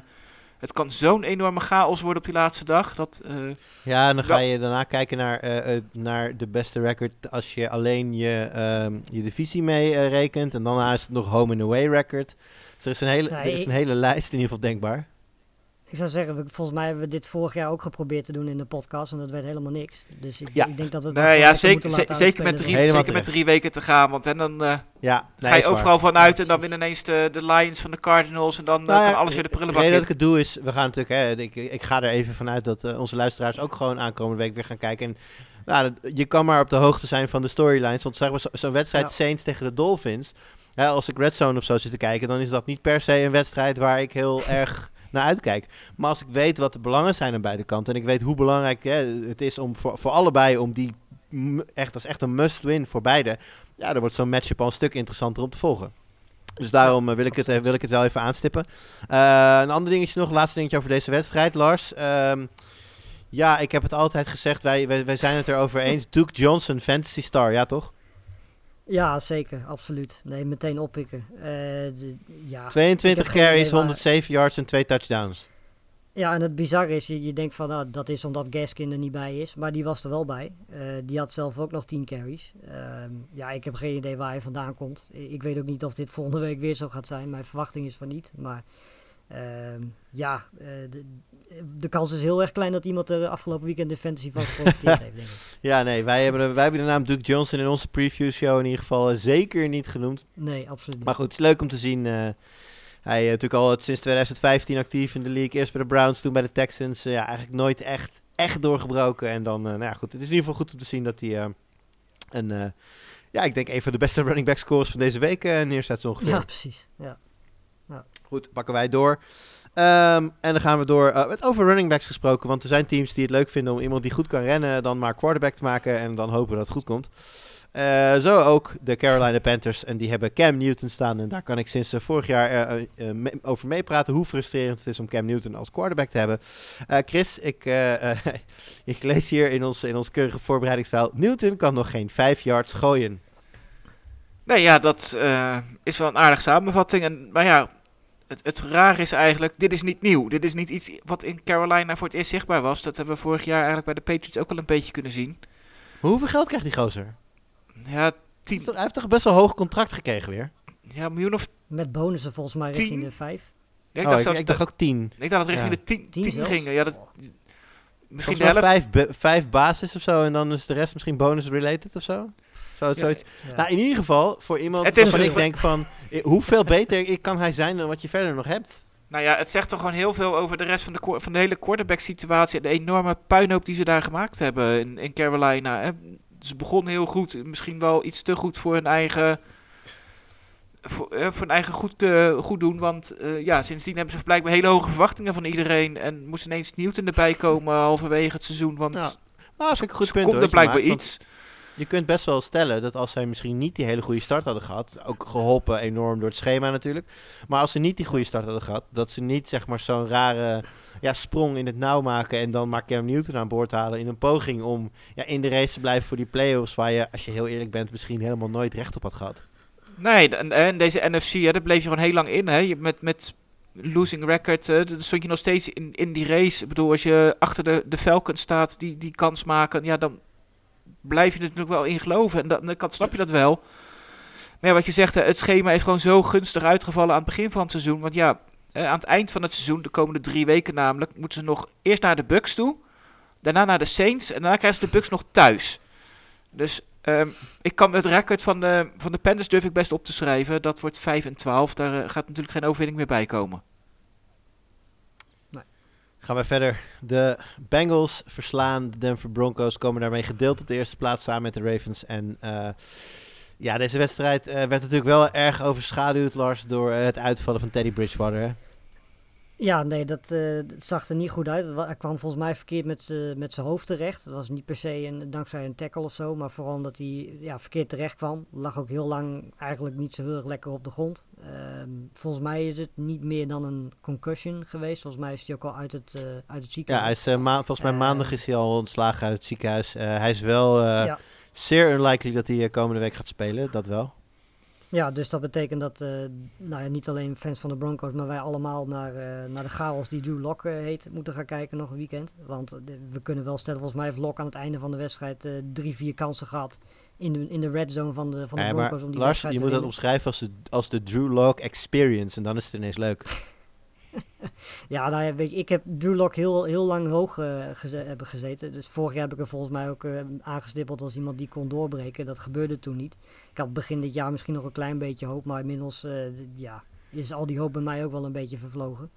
het kan zo'n enorme chaos worden op die laatste dag. Dat, eh, Ja, en dan ga je daarna kijken naar, eh, naar de beste record als je alleen je, ehm, je divisie mee rekent. En dan is het nog home and away record. Dus er is een hele, er is een hele lijst in ieder geval denkbaar. Ik zou zeggen, we- volgens mij hebben we dit vorig jaar ook geprobeerd te doen in de podcast en dat werd helemaal niks. Dus ik, Ja. ik denk dat we het nee, ja, zeker, zeker, met drie, zeker met drie weken te gaan. Want hè, dan eh, Ja, nee, ga je waar. overal vanuit en dan winnen ineens de, de Lions van de Cardinals. En dan Nou ja, kan alles weer de prullenbak in. dat ik het doe is, we gaan natuurlijk, hè, ik, ik ga er even vanuit dat eh, onze luisteraars ook gewoon aankomende week weer gaan kijken. En nou, je kan maar op de hoogte zijn van de storylines. Want zeg maar, zo- zo'n wedstrijd Ja. Saints tegen de Dolphins. Hè, als ik Red Zone of zo zit te kijken, dan is dat niet per se een wedstrijd waar ik heel erg naar uitkijk. Maar als ik weet wat de belangen zijn aan beide kanten. En ik weet hoe belangrijk hè, het is om voor, voor allebei om die echt, is echt een must-win voor beide. Ja, dan wordt zo'n matchup al een stuk interessanter om te volgen. Dus daarom eh, wil, ik het, eh, wil ik het wel even aanstippen. Eh, een ander dingetje nog, laatste dingetje over deze wedstrijd, Lars. Ehm, ja, ik heb het altijd gezegd, wij, wij, wij zijn het erover eens. Duke Johnson, Fantasy Star, ja toch? Ja, zeker, absoluut. Nee, meteen oppikken. Eh, de- ja. 22 Ik heb geen carries, idee waar- 107 yards en 2 touchdowns. ja, en het bizarre is, je, je denkt van nou, dat is omdat Gaskin er niet bij is, maar die was er wel bij. Eh, die had zelf ook nog 10 carries. Ehm, ja, ik heb geen idee waar hij vandaan komt. I- Ik weet ook niet of dit volgende week weer zo gaat zijn. Mijn verwachting is van niet, maar ja, eh, de, de kans is heel erg klein dat iemand er afgelopen weekend in fantasy van geprofiteerd heeft, denk ik. Ja, nee, wij hebben, de- wij hebben de naam Duke Johnson in onze preview show in ieder geval eh, zeker niet genoemd. Nee, absoluut niet. Maar goed, het is leuk om te zien. eh, hij is natuurlijk al sinds 2015 actief in de league. Eerst bij de Browns, toen bij de Texans. Ja, eigenlijk nooit echt, echt doorgebroken. En dan, nou ja, goed. Het is in ieder geval goed om te zien dat hij een, ja, ik denk een van de beste running back scores van deze week neerzet zo ongeveer. Ja, precies. Ja. Goed, pakken wij door. Ehm, en dan gaan we door. eh, met over running backs gesproken. Want er zijn teams die het leuk vinden om iemand die goed kan rennen. dan maar quarterback te maken. En dan hopen dat het goed komt. Eh, zo ook de Carolina Panthers. En die hebben Cam Newton staan. En daar kan ik sinds eh, vorig jaar over meepraten. hoe frustrerend het is om Cam Newton als quarterback te hebben. Chris, ik, ik lees hier in ons, in ons keurige voorbereidingsfile. Newton kan nog geen 5 yards gooien. Nee, ja, dat is wel een aardige samenvatting. En, maar ja, het, het raar is eigenlijk, dit is niet nieuw. Dit is niet iets wat in Carolina voor het eerst zichtbaar was. Dat hebben we vorig jaar eigenlijk bij de Patriots ook al een beetje kunnen zien. Maar hoeveel geld krijgt die gozer? Ja, 10 Hij heeft toch best wel een hoog contract gekregen weer? ja, miljoen of... Met bonussen volgens mij richting Tien? de vijf. Nee, ik, oh, dacht ik, zelfs ik dacht ook tien. ik dacht dat het richting Ja. de 10 Tien 10 zelfs? ging. Ja, dat, misschien de helft. vijf, vijf basis of zo en dan is de rest misschien bonus related of zo. Zo, Ja, zoiets. Ja. Nou, in ieder geval, voor iemand Het is waarvan een- ik denk van, eh, hoeveel beter kan hij zijn dan wat je verder nog hebt? Nou ja, het zegt toch gewoon heel veel over de rest van de, van de hele quarterback situatie. En de enorme puinhoop die ze daar gemaakt hebben in, in Carolina. Hè. Ze begonnen heel goed. Misschien wel iets te goed voor hun eigen, voor, eh, voor hun eigen goed, eh, goed doen. Want eh, ja, sindsdien hebben ze blijkbaar hele hoge verwachtingen van iedereen. En moest ineens Newton erbij komen halverwege het seizoen. Want Ja, dat vind ik goed ze punt konden hoor, dat je blijkbaar maakt, want iets. Je kunt best wel stellen dat als zij misschien niet die hele goede start hadden gehad, ook geholpen enorm door het schema natuurlijk, maar als ze niet die goede start hadden gehad, dat ze niet zeg maar zo'n rare ja, sprong in het nauw maken en dan maar Cam Newton aan boord halen in een poging om ja, in de race te blijven voor die playoffs waar je, als je heel eerlijk bent, misschien helemaal nooit recht op had gehad. Nee, en, deze NFC, hè, daar bleef je gewoon heel lang in. Hè. Met, met losing record, dan stond je nog steeds in, in die race. Ik bedoel, als je achter de, de Falcons staat, die, die kans maken, ja, dan blijf je er natuurlijk wel in geloven. En dan, dan snap je dat wel. Maar ja, wat je zegt, het schema is gewoon zo gunstig uitgevallen aan het begin van het seizoen. Want ja, eh, aan het eind van het seizoen, de komende drie weken namelijk, moeten ze nog eerst naar de Bucks toe. Daarna naar de Saints en daarna krijgen ze de Bucks nog thuis. Dus ehm, ik kan het record van de, van de Panthers durf ik best op te schrijven. Dat wordt 5 en 12. Daar eh, gaat natuurlijk geen overwinning meer bij komen. Gaan we verder. De Bengals verslaan de Denver Broncos, komen daarmee gedeeld op de eerste plaats samen met de Ravens. En eh, ja, deze wedstrijd eh, werd natuurlijk wel erg overschaduwd, Lars, door eh, het uitvallen van Teddy Bridgewater. Ja, nee, dat, eh, het zag er niet goed uit. Hij kwam volgens mij verkeerd met zijn hoofd terecht. Dat was niet per se een, dankzij een tackle of zo, maar vooral omdat hij ja, verkeerd terecht kwam. Lag ook heel lang eigenlijk niet zo heel erg lekker op de grond. Ehm, volgens mij is het niet meer dan een concussion geweest. Volgens mij is hij ook al uit het, eh, uit het Ja, ziekenhuis. hij is, eh, volgens mij maandag is hij al ontslagen uit het ziekenhuis. Hij is wel ja. zeer unlikely dat hij komende week gaat spelen, dat wel. Ja, dus dat betekent dat eh, nou ja, niet alleen fans van de Broncos, maar wij allemaal naar, eh, naar de chaos die Drew Lock eh, heet, moeten gaan kijken nog een weekend. Want we kunnen wel stellen, volgens mij heeft Lock aan het einde van de wedstrijd drie, vier kansen gehad in de, in de red zone van de, van de Broncos om die Lars, wedstrijd je te moet dat omschrijven als de, als de Drew Lock Experience en dan is het ineens leuk. Ja, nou ja, weet ik heb Drew Lock heel, heel lang hoog eh, hebben gezeten. Dus vorig jaar heb ik er volgens mij ook eh, aangestippeld als iemand die kon doorbreken. Dat gebeurde toen niet. Ik had begin dit jaar misschien nog een klein beetje hoop, maar inmiddels eh, ja, is al die hoop bij mij ook wel een beetje vervlogen.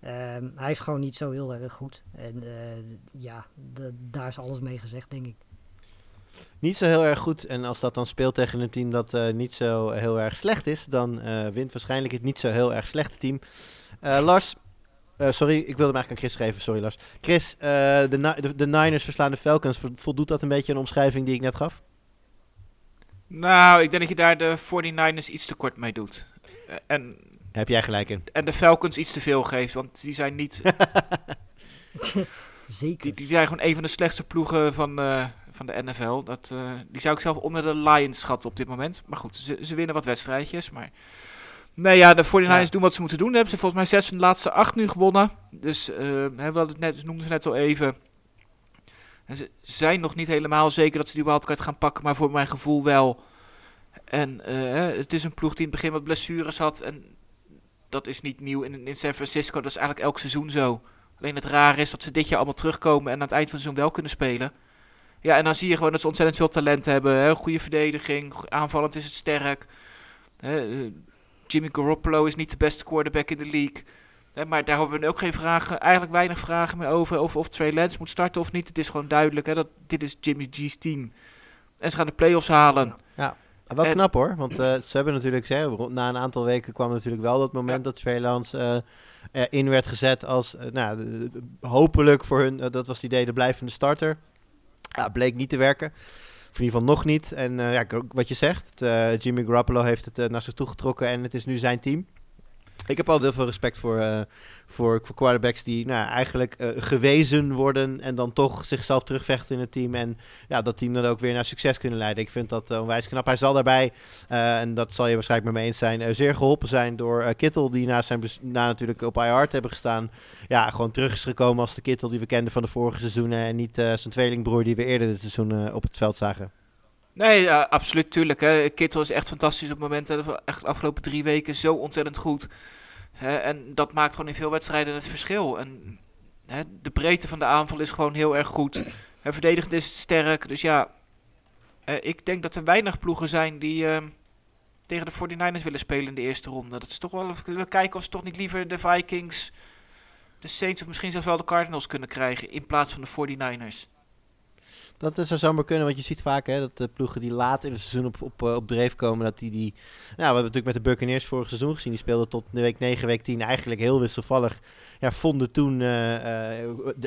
Ehm, hij is gewoon niet zo heel erg goed. En ja, daar is alles mee gezegd, denk ik. Niet zo heel erg goed. En als dat dan speelt tegen een team dat niet zo heel erg slecht is, dan eh, wint waarschijnlijk het niet zo heel erg slechte team. Eh, Lars, eh, sorry, ik wilde hem eigenlijk aan Chris geven. Sorry Lars. Chris, eh, de, de, de Niners verslaan de Falcons. Vo- Voldoet dat een beetje aan de omschrijving die ik net gaf? Nou, ik denk dat je daar de 49ers iets te kort mee doet. En, Heb jij gelijk in. en de Falcons iets te veel geeft. Want die zijn niet. Zeker. Die, die zijn gewoon een van de slechtste ploegen van, eh, van de NFL. Dat, eh, die zou ik zelf onder de Lions schatten op dit moment. Maar goed, ze, ze winnen wat wedstrijdjes. Maar nee, ja, de 49ers Ja. doen wat ze moeten doen. Hebben ze volgens mij zes van de laatste acht nu gewonnen. Dus eh, hè, we hadden het net, noemden ze net al even. En ze zijn nog niet helemaal zeker dat ze die wildcard gaan pakken. Maar voor mijn gevoel wel. En eh, het is een ploeg die in het begin wat blessures had. En dat is niet nieuw in, in San Francisco. Dat is eigenlijk elk seizoen zo. Alleen het raar is dat ze dit jaar allemaal terugkomen en aan het eind van het seizoen wel kunnen spelen. Ja, en dan zie je gewoon dat ze ontzettend veel talent hebben. Hè? Goede verdediging, aanvallend is het sterk. Hè? Jimmy Garoppolo is niet de beste quarterback in de league. Hè, maar daar hebben we ook geen vragen, eigenlijk weinig vragen meer over. Over of Trey Lance moet starten of niet. Het is gewoon duidelijk hè, dat dit is Jimmy G's team. En ze gaan de playoffs halen. Wel En- knap hoor, want eh, ze hebben natuurlijk, na een aantal weken kwam natuurlijk wel dat moment dat Trey Lance eh, eh, in werd gezet als, eh, nou, hopelijk voor hun, dat was het idee, de blijvende starter. Ja, bleek niet te werken. In ieder geval nog niet. En eh, ja, wat je zegt, eh, Jimmy Garoppolo heeft het eh, naar zich toe getrokken en het is nu zijn team. Ik heb al heel veel respect voor, voor, quarterbacks die nou, eigenlijk uh, gewezen worden en dan toch zichzelf terugvechten in het team. En ja, dat team dan ook weer naar succes kunnen leiden. Ik vind dat uh, onwijs knap. Hij zal daarbij, en dat zal je waarschijnlijk met me eens zijn, zeer geholpen zijn door Kittel, die na, zijn na natuurlijk op IR hebben gestaan. Ja, gewoon terug is gekomen als de Kittel die we kenden van de vorige seizoenen. En niet zijn tweelingbroer die we eerder dit seizoen op het veld zagen. Nee, absoluut, tuurlijk. Hè. Kittel is echt fantastisch op het moment. Echt de afgelopen drie weken zo ontzettend goed. En dat maakt gewoon in veel wedstrijden het verschil. En de breedte van de aanval is gewoon heel erg goed. Verdedigend is het sterk. Dus ja, eh, ik denk dat er weinig ploegen zijn die uh, tegen de 49ers willen spelen in de eerste ronde. Dat is toch wel even kijken of ze toch niet liever de Vikings, de Saints of misschien zelfs wel de Cardinals kunnen krijgen in plaats van de 49ers. Dat zou zomaar kunnen, want je ziet vaak hè, dat de ploegen die laat in het seizoen op, op, eh, op dreef komen, dat die die... Nou, we hebben natuurlijk met de Buccaneers vorig seizoen gezien. Die speelden tot de week 9, week 10 eigenlijk heel wisselvallig. Ja, vonden toen, uh, uh,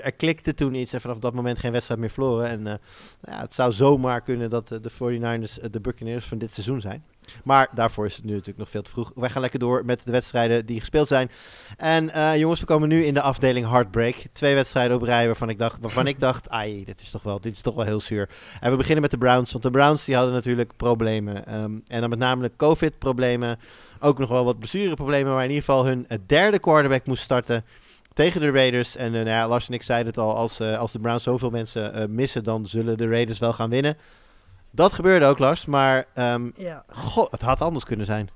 er klikte toen iets en vanaf dat moment geen wedstrijd meer verloren. En ja, het zou zomaar kunnen dat de 49ers de Buccaneers van dit seizoen zijn. Maar daarvoor is het nu natuurlijk nog veel te vroeg. Wij gaan lekker door met de wedstrijden die gespeeld zijn. En uh, jongens, we komen nu in de afdeling Heartbreak. Twee wedstrijden op rij waarvan ik dacht, waarvan ik dacht ai, dit is, toch wel, dit is toch wel heel zuur. En we beginnen met de Browns, want de Browns die hadden natuurlijk problemen. Um, en dan met name COVID-problemen. Ook nog wel wat blessureproblemen, maar in ieder geval hun derde quarterback moest starten tegen de Raiders. En uh, nou ja, Lars en ik zeiden het al, als, als de Browns zoveel mensen missen, dan zullen de Raiders wel gaan winnen. Dat gebeurde ook, Lars. Maar um, ja. God, het had anders kunnen zijn.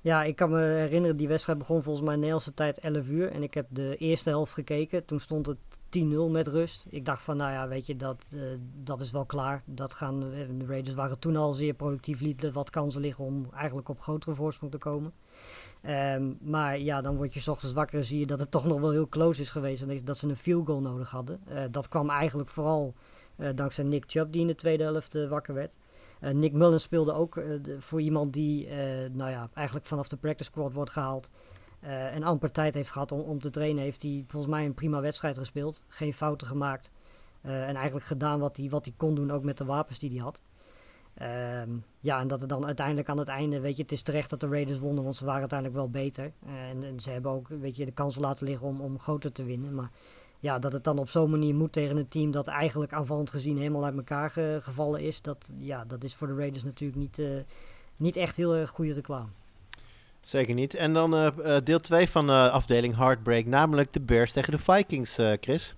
Ja, ik kan me herinneren, die wedstrijd begon volgens mij Nederlandse tijd 11 uur. En ik heb de eerste helft gekeken. Toen stond het 10-0 met rust. Ik dacht van, nou ja, weet je, dat, uh, dat is wel klaar. Dat gaan, de Raiders waren toen al zeer productief, lieten wat kansen liggen om eigenlijk op grotere voorsprong te komen. Um, maar ja, dan word je s ochtends wakker en zie je dat het toch nog wel heel close is geweest. En dat ze een field goal nodig hadden. Uh, dat kwam eigenlijk vooral dankzij Nick Chubb die in de tweede helft uh, wakker werd. Uh, Nick Mullen speelde ook voor iemand die nou ja, eigenlijk vanaf de practice squad wordt gehaald. en amper tijd heeft gehad om, om te trainen. Heeft hij volgens mij een prima wedstrijd gespeeld. Geen fouten gemaakt. en eigenlijk gedaan wat hij, wat hij kon doen, ook met de wapens die hij had. Um, ja, en dat het dan uiteindelijk aan het einde, weet je, het is terecht dat de Raiders wonnen, want ze waren uiteindelijk wel beter. En, en, ze hebben ook, weet je, de kans laten liggen om, om groter te winnen. Maar ja, dat het dan op zo'n manier moet tegen een team dat eigenlijk aanvallend gezien helemaal uit elkaar ge, gevallen is, dat, ja, dat is voor de Raiders natuurlijk niet, uh, niet echt heel erg goede reclame. Zeker niet. En dan uh, deel 2 van de afdeling Heartbreak, namelijk de Bears tegen de Vikings, Chris.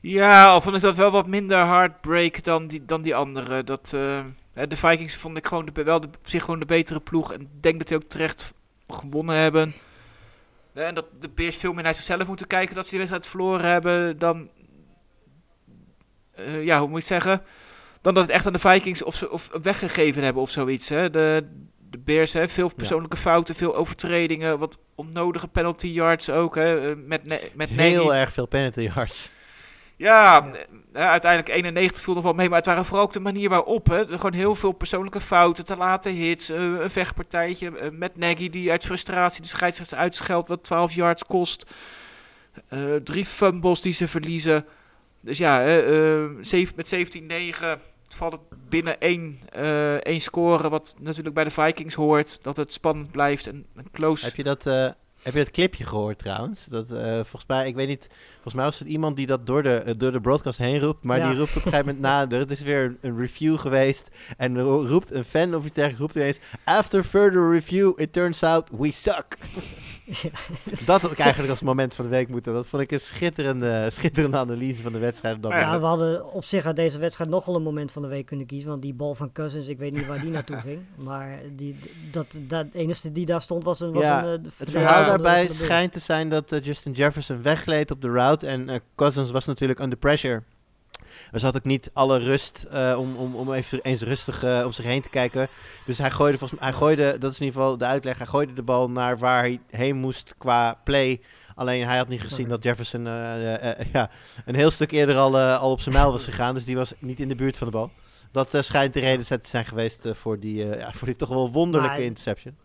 Ja, al vond ik dat wel wat minder heartbreak dan die, dan die andere. Dat, uh, de Vikings vond ik gewoon de, wel de, op zich gewoon de betere ploeg. En ik denk dat die ook terecht gewonnen hebben. En dat de Bears veel meer naar zichzelf moeten kijken dat ze die wedstrijd verloren hebben dan... Uh, ja, hoe moet je het zeggen? Dan dat het echt aan de Vikings of, of weggegeven hebben of zoiets. Hè? De, de Bears, hè? veel persoonlijke ja. fouten, veel overtredingen, wat onnodige penalty yards ook. Hè? Met, ne met Heel Nagy. erg veel penalty yards. Ja, uiteindelijk 91 viel nog wel mee, maar het waren vooral ook de manier waarop. Hè. Gewoon heel veel persoonlijke fouten, te late hits, uh, een vechtpartijtje uh, met Nagy die uit frustratie de scheidsrechter uitscheldt wat 12 yards kost. Uh, drie fumbles die ze verliezen. Dus ja, met 17-9 valt het binnen één, één score, wat natuurlijk bij de Vikings hoort. Dat het spannend blijft en, en close. Heb je dat... Heb je het clipje gehoord trouwens? Dat, uh, volgens mij, ik weet niet, volgens mij was het iemand die dat door de, uh, door de broadcast heen roept. Maar ja. die roept op een gegeven moment na, er is weer een, een review geweest. En roept een fan of iets dergelijks, roept ineens, after further review, it turns out we suck. dat had ik eigenlijk als moment van de week moeten. Dat vond ik een schitterende, schitterende analyse van de wedstrijd. ja, ja, we hadden op zich uit deze wedstrijd nogal een moment van de week kunnen kiezen. Want die bal van Cousins, ik weet niet waar die naartoe ging. Maar die, dat, dat enige die daar stond was een... Was ja, een, uh, het verhaal daarbij schijnt te zijn dat uh, Justin Jefferson weggleed op de route. En uh, Cousins was natuurlijk under pressure. Er zat ook niet alle rust uh, om, om, om even eens rustig uh, om zich heen te kijken. Dus hij gooide, volgens, hij gooide, dat is in ieder geval de uitleg, hij gooide de bal naar waar hij heen moest qua play. Alleen hij had niet gezien dat Jefferson uh, ja, een heel stuk eerder al, al op zijn mijl was gegaan. Dus die was niet in de buurt van de bal. Dat schijnt de reden te zijn geweest voor, die, ja, voor die toch wel wonderlijke interception.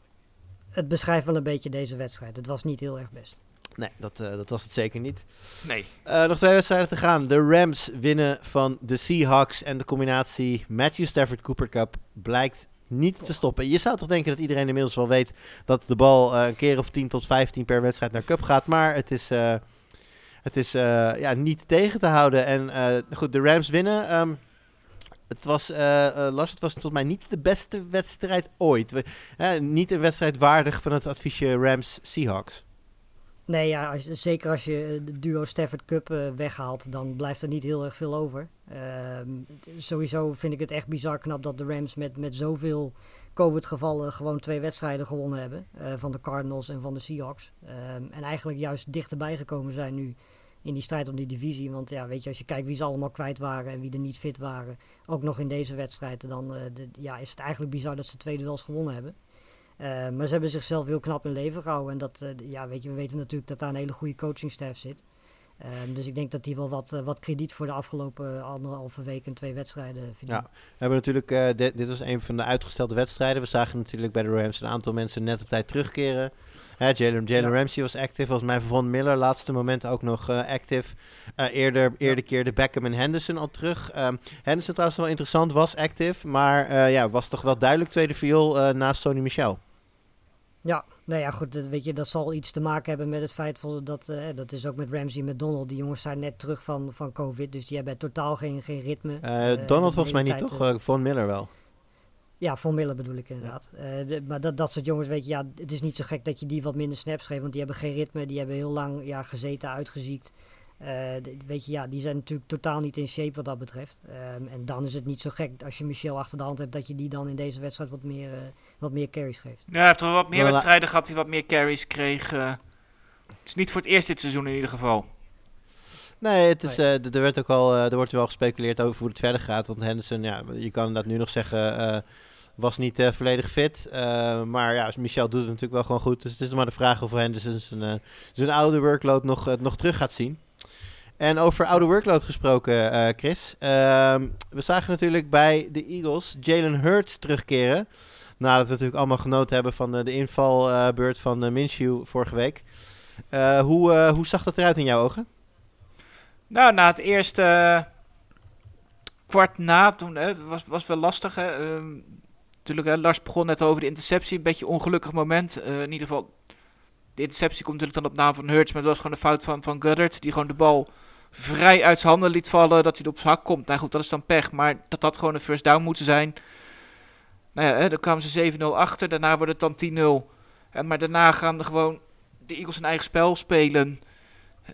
Het beschrijft wel een beetje deze wedstrijd. Het was niet heel erg best. Nee, dat, uh, dat was het zeker niet. Nee. Uh, nog twee wedstrijden te gaan. De Rams winnen van de Seahawks. En de combinatie Matthew Stafford Cooper Cup blijkt niet te stoppen. Je zou toch denken dat iedereen inmiddels wel weet dat de bal eh, een keer of 10 tot 15 per wedstrijd naar Cup gaat. Maar het is, eh, het is eh, ja, niet tegen te houden. En eh, goed, de Rams winnen. Ehm, het was, eh, eh, Lars, het was volgens mij niet de beste wedstrijd ooit. Niet een wedstrijd waardig van het adviesje Rams-Seahawks. Nee, ja, als, zeker als je de duo Stafford Cup eh, weghaalt, dan blijft er niet heel erg veel over. Ehm, sowieso vind ik het echt bizar knap dat de Rams met, met zoveel COVID-gevallen gewoon twee wedstrijden gewonnen hebben. van de Cardinals en van de Seahawks. Ehm, en eigenlijk juist dichterbij gekomen zijn nu in die strijd om die divisie. Want ja, weet je, als je kijkt wie ze allemaal kwijt waren en wie er niet fit waren, ook nog in deze wedstrijd, dan eh, de- ja, is het eigenlijk bizar dat ze twee duels gewonnen hebben. Eh, maar ze hebben zichzelf heel knap in leven gehouden. En dat, eh, ja, weet je, we weten natuurlijk dat daar een hele goede coachingstaff zit. Ehm, dus ik denk dat die wel wat, wat krediet voor de afgelopen anderhalve week en twee wedstrijden verdient. We hebben natuurlijk, dit, dit was een van de uitgestelde wedstrijden. We zagen natuurlijk bij de Rams een aantal mensen net op tijd terugkeren. Hè, Jalen, Jalen Ja. Ramsey was active, volgens mij Von Miller laatste moment ook nog eh, active. Eh, eerder, eerder keerde Beckham en Henderson al terug. Ehm, Henderson trouwens wel interessant, was active, maar eh, ja, was toch wel duidelijk tweede viool naast Sony Michel. Ja, nou ja, goed, dat, weet je, dat zal iets te maken hebben met het feit dat, dat is ook met Ramsey en met Donald. Die jongens zijn net terug van, van COVID, dus die hebben totaal geen, geen ritme. De Donald volgens mij niet, toch? Von Miller wel. Ja, Miller bedoel ik inderdaad. Eh, de- maar dat, dat soort jongens, weet je, ja, het is niet zo gek dat je die wat minder snaps geeft. Want die hebben geen ritme, die hebben heel lang ja, gezeten, uitgeziekt. Eh, de- weet je, ja, die zijn natuurlijk totaal niet in shape wat dat betreft. Ehm, en dan is het niet zo gek als je Michel achter de hand hebt, dat je die dan in deze wedstrijd wat meer, eh, wat meer carries geeft. Ja, hij heeft wel wat meer wedstrijden gehad, die wat meer carries kreeg. het is niet voor het eerst dit seizoen in ieder geval. Nee, het is, eh, er, werd ook al, eh, er wordt wel gespeculeerd over hoe het verder gaat. Want Henderson, ja, je kan inderdaad nu nog zeggen, eh, was niet eh, volledig fit. Eh, maar ja, Michel doet het natuurlijk wel gewoon goed. Dus het is nog maar de vraag of Henderson zijn, eh, zijn oude workload nog, nog terug gaat zien. En over oude workload gesproken, Chris. Ehm, we zagen natuurlijk bij de Eagles Jalen Hurts terugkeren. Nadat we natuurlijk allemaal genoten hebben van de invalbeurt van Minshew vorige week. Hoe, hoe zag dat eruit in jouw ogen? Nou, na het eerste kwart na, toen was was wel lastig. Hè. Ehm, natuurlijk, Lars begon net over de interceptie. Een beetje ongelukkig moment. Eh, in ieder geval, de interceptie komt natuurlijk dan op naam van Hurts. Maar het was gewoon een fout van, van. Die gewoon de bal vrij uit zijn handen liet vallen. Dat hij op zijn hak komt. Nou goed, dat is dan pech. Maar dat had gewoon een first down moeten zijn. Nou ja, hè, dan kwamen ze 7-0 achter. Daarna wordt het dan 10-0. En maar daarna gaan er gewoon de Eagles een eigen spel spelen.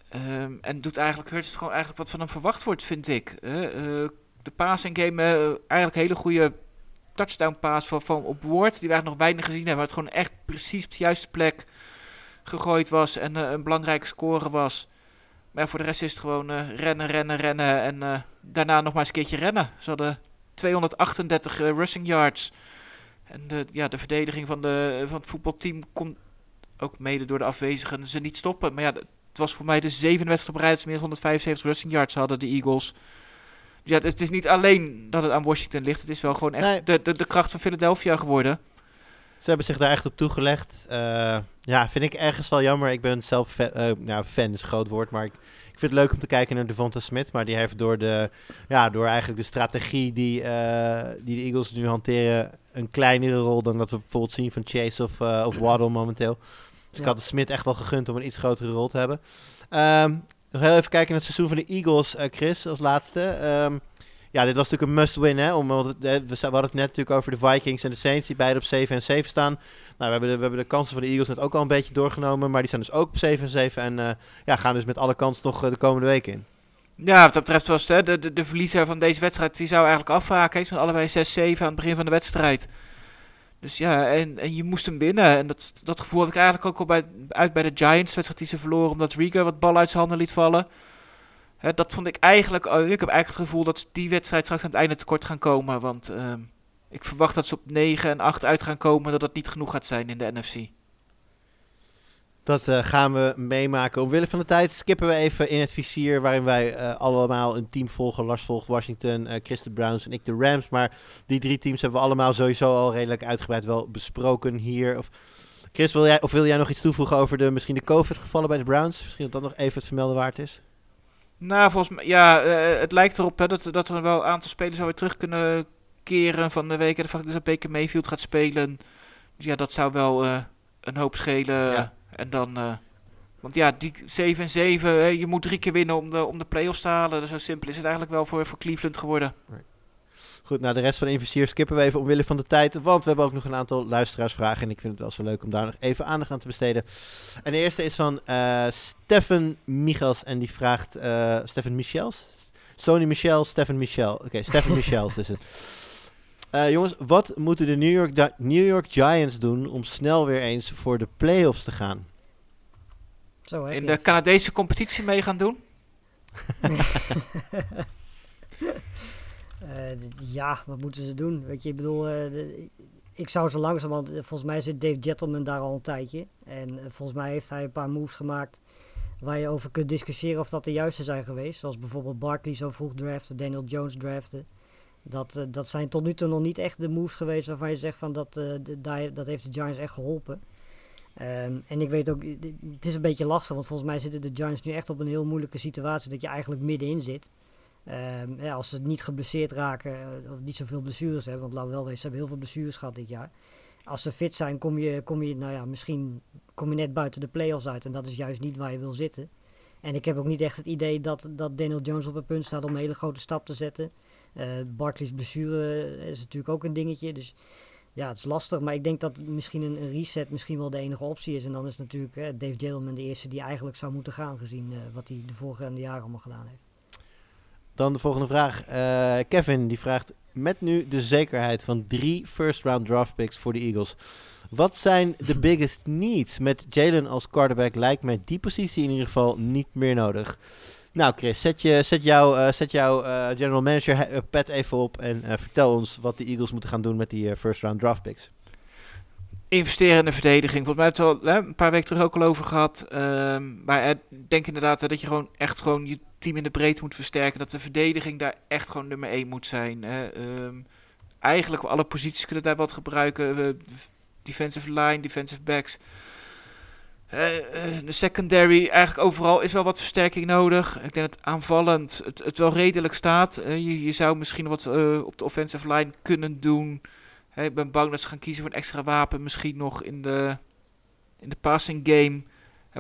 Ehm, en doet eigenlijk Hurts gewoon eigenlijk wat van hem verwacht wordt, vind ik. Eh, eh, de passing game, eigenlijk hele goede touchdown pass van, op Ward, die we nog weinig gezien hebben. Maar het gewoon echt precies op de juiste plek gegooid was en eh, een belangrijke score was. Maar voor de rest is het gewoon eh, rennen, rennen, rennen en eh, daarna nog maar eens een keertje rennen. Ze hadden 238 eh, rushing yards. En de, ja, de verdediging van, de, van het voetbalteam kon ook mede door de afwezigen ze niet stoppen. Maar ja, het was voor mij de zevende wedstrijd op rij dat meer dan 175 rushing yards hadden, de Eagles. Dus ja, het is niet alleen dat het aan Washington ligt. Het is wel gewoon echt Nee. de, de, de kracht van Philadelphia geworden. Ze hebben zich daar echt op toegelegd. Eh, ja, vind ik ergens wel jammer. Ik ben zelf fa- eh, nou, fan, is een groot woord, maar ik, ik vind het leuk om te kijken naar Devonta Smith. Maar die heeft door, de, ja, door eigenlijk de strategie die, eh, die de Eagles nu hanteren een kleinere rol dan dat we bijvoorbeeld zien van Chase of, eh, of Waddle momenteel. Dus ik had Smith echt wel gegund om een iets grotere rol te hebben. Ehm, nog heel even kijken naar het seizoen van de Eagles, eh, Chris, als laatste. Ehm, ja, dit was natuurlijk een must-win, hè? Eh, we, hadden het net natuurlijk over de Vikings en de Saints, die beide op 7 en 7 staan. Nou, we hebben, de, we hebben de kansen van de Eagles net ook al een beetje doorgenomen, maar die staan dus ook op 7 en 7 en eh, ja, gaan dus met alle kansen nog de komende weken in. Ja, wat dat betreft was de, de, de verliezer van deze wedstrijd, die zou eigenlijk afhaken. Van allebei 6-7 aan het begin van de wedstrijd. Dus ja, en, en je moest hem winnen. En dat, dat gevoel had ik eigenlijk ook al bij, uit bij de Giants, wedstrijd die ze verloren, omdat Rieger wat bal uit zijn handen liet vallen. Hè, dat vond ik eigenlijk, ik heb eigenlijk het gevoel dat die wedstrijd straks aan het einde tekort gaan komen. Want ehm, ik verwacht dat ze op 9 en 8 uit gaan komen, dat dat niet genoeg gaat zijn in de NFC. Dat eh, gaan we meemaken. Omwille van de tijd skippen we even in het vizier waarin wij eh, allemaal een team volgen. Lars volgt Washington, eh Chris de Browns en ik de Rams. Maar die drie teams hebben we allemaal sowieso al redelijk uitgebreid wel besproken hier. Of, Chris, wil jij, of wil jij nog iets toevoegen over de, misschien de COVID-gevallen bij de Browns? Misschien dat dat nog even het vermelden waard is. Nou, volgens mij, ja, eh, het lijkt erop hè, dat, dat er wel een aantal spelers alweer terug kunnen terugkeren van de week. En de fact dat Baker Mayfield gaat spelen. Dus ja, dat zou wel eh, een hoop schelen. Ja. En dan... eh, want ja, die 7 en 7, hè, je moet drie keer winnen om de, om de play-offs te halen. Zo simpel is het eigenlijk wel voor, voor Cleveland geworden. Goed, nou de rest van de investeerders skippen we even omwille van de tijd. Want we hebben ook nog een aantal luisteraarsvragen. En ik vind het wel zo leuk om daar nog even aandacht aan te besteden. En de eerste is van eh Stefan Michels. En die vraagt... eh Stefan Michels? Sony Michel, Stefan Michel. Oké, Stefan Michels is het. Eh, jongens, wat moeten de New York, New York Giants doen om snel weer eens voor de playoffs te gaan? Zo, hè, In ja. de Canadese competitie mee gaan doen. Eh, ja, wat moeten ze doen? Weet je, ik bedoel, eh, de- ik zou zo langzaam, want volgens mij zit Dave Gentleman daar al een tijdje. En volgens mij heeft hij een paar moves gemaakt waar je over kunt discussiëren of dat de juiste zijn geweest. Zoals bijvoorbeeld Barkley zo vroeg draften, Daniel Jones draften. Dat, eh, dat zijn tot nu toe nog niet echt de moves geweest waarvan je zegt van dat, eh, de- dat heeft de Giants echt geholpen. Ehm, en ik weet ook, het is een beetje lastig, want volgens mij zitten de Giants nu echt op een heel moeilijke situatie dat je eigenlijk middenin zit. Ehm, als ze niet geblesseerd raken, eh, of niet zoveel blessures hebben, want laten we wel wezen, ze hebben heel veel blessures gehad dit jaar. Als ze fit zijn, kom je, kom je, nou ja, misschien kom je net buiten de play-offs uit en dat is juist niet waar je wil zitten. En ik heb ook niet echt het idee dat, dat Daniel Jones op het punt staat om een hele grote stap te zetten. Eh Barkley's blessure is natuurlijk ook een dingetje, dus ja, het is lastig. Maar ik denk dat misschien een, een reset misschien wel de enige optie is. En dan is natuurlijk eh, Dave Gentleman de eerste die eigenlijk zou moeten gaan, gezien eh, wat hij de vorige jaren allemaal gedaan heeft. Dan de volgende vraag. Kevin die vraagt: Met nu de zekerheid van drie first round draft picks voor de Eagles. Wat zijn de biggest needs? Met Jalen als quarterback lijkt mij die positie in ieder geval niet meer nodig. Nou, Chris, zet, je, zet jouw eh, zet jouw eh, general manager eh, pet even op en vertel ons wat de Eagles moeten gaan doen met die first round draft picks. investeren in de verdediging. Volgens mij hebben we het al hè, een paar weken terug ook al over gehad. Ehm, maar ik denk inderdaad dat je gewoon echt gewoon je team in de breedte moet versterken. Dat de verdediging daar echt gewoon nummer 1 moet zijn. Hè. Ehm, eigenlijk alle posities kunnen daar wat gebruiken. Defensive line, defensive backs. Eh, eh, de secondary, eigenlijk overal is wel wat versterking nodig. Ik denk dat aanvallend het, het wel redelijk staat. Eh, je, je zou misschien wat op de offensive line kunnen doen. Ik ben bang dat ze gaan kiezen voor een extra wapen. Misschien nog in de, in de passing game.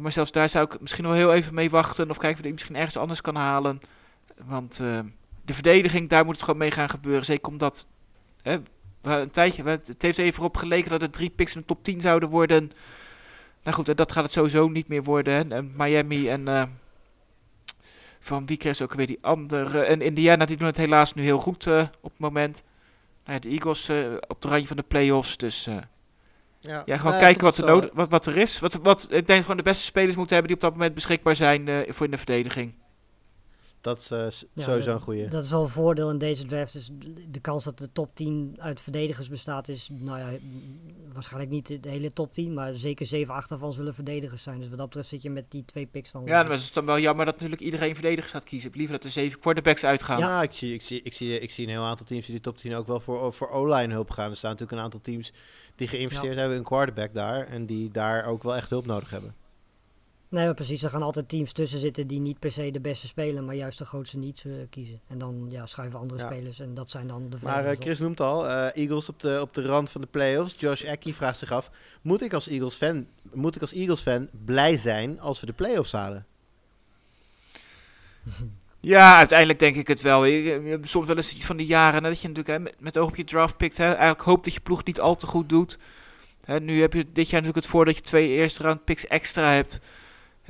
Maar zelfs daar zou ik misschien nog heel even mee wachten. Of kijken of ik misschien ergens anders kan halen. Want de verdediging, daar moet het gewoon mee gaan gebeuren. Zeker omdat hè, een tijdje, het heeft even op geleken dat er drie picks in de top 10 zouden worden. Nou goed, hè, dat gaat het sowieso niet meer worden. Hè. En Miami en eh, van wie kreeg ze ook weer die andere. En Indiana, die doen het helaas nu heel goed eh, op het moment. Nou ja, de Eagles eh, op de randje van de playoffs. Dus eh, ja, gewoon kijken wat er, nodig, wat, wat er is. Wat, wat, ik denk gewoon de beste spelers moeten hebben die op dat moment beschikbaar zijn eh, voor in de verdediging. Dat is eh, sowieso dat- een goeie. Dat is wel een voordeel in deze draft. Dus de kans dat de top 10 uit verdedigers bestaat is, nou ja, waarschijnlijk niet de hele top 10, maar zeker 7, 8 daarvan zullen verdedigers zijn. Dus wat dat betreft zit je met die twee picks dan. Ja, dan is het dan wel jammer dat natuurlijk iedereen verdedigers gaat kiezen. Ik liever dat er zeven quarterbacks uitgaan. Ja, ik, zie, ik, zie, ik, zie, ik zie een heel aantal teams die de top 10 ook wel voor, voor O-line hulp gaan. Er staan natuurlijk een aantal teams die geïnvesteerd hebben in quarterback daar. En die daar ook wel echt hulp nodig hebben. Nee, maar precies. Er gaan altijd teams tussen zitten die niet per se de beste spelen, maar juist de grootste niet eh, kiezen. En dan ja, schuiven andere Ja. spelers en dat zijn dan de Maar eh. Chris noemt al, eh, Eagles op de, op de rand van de playoffs. Josh Eckie vraagt zich af, moet ik als Eagles fan, moet ik als Eagles fan blij zijn als we de playoffs halen? Ja, uiteindelijk denk ik het wel. Je, je- je hebt soms wel eens iets van die jaren hè, dat je natuurlijk hè, met, met oog op je draft pikt. Hè, eigenlijk hoopt dat je ploeg niet al te goed doet. Hè, nu heb je dit jaar natuurlijk het voordeel dat je twee eerste round picks extra hebt.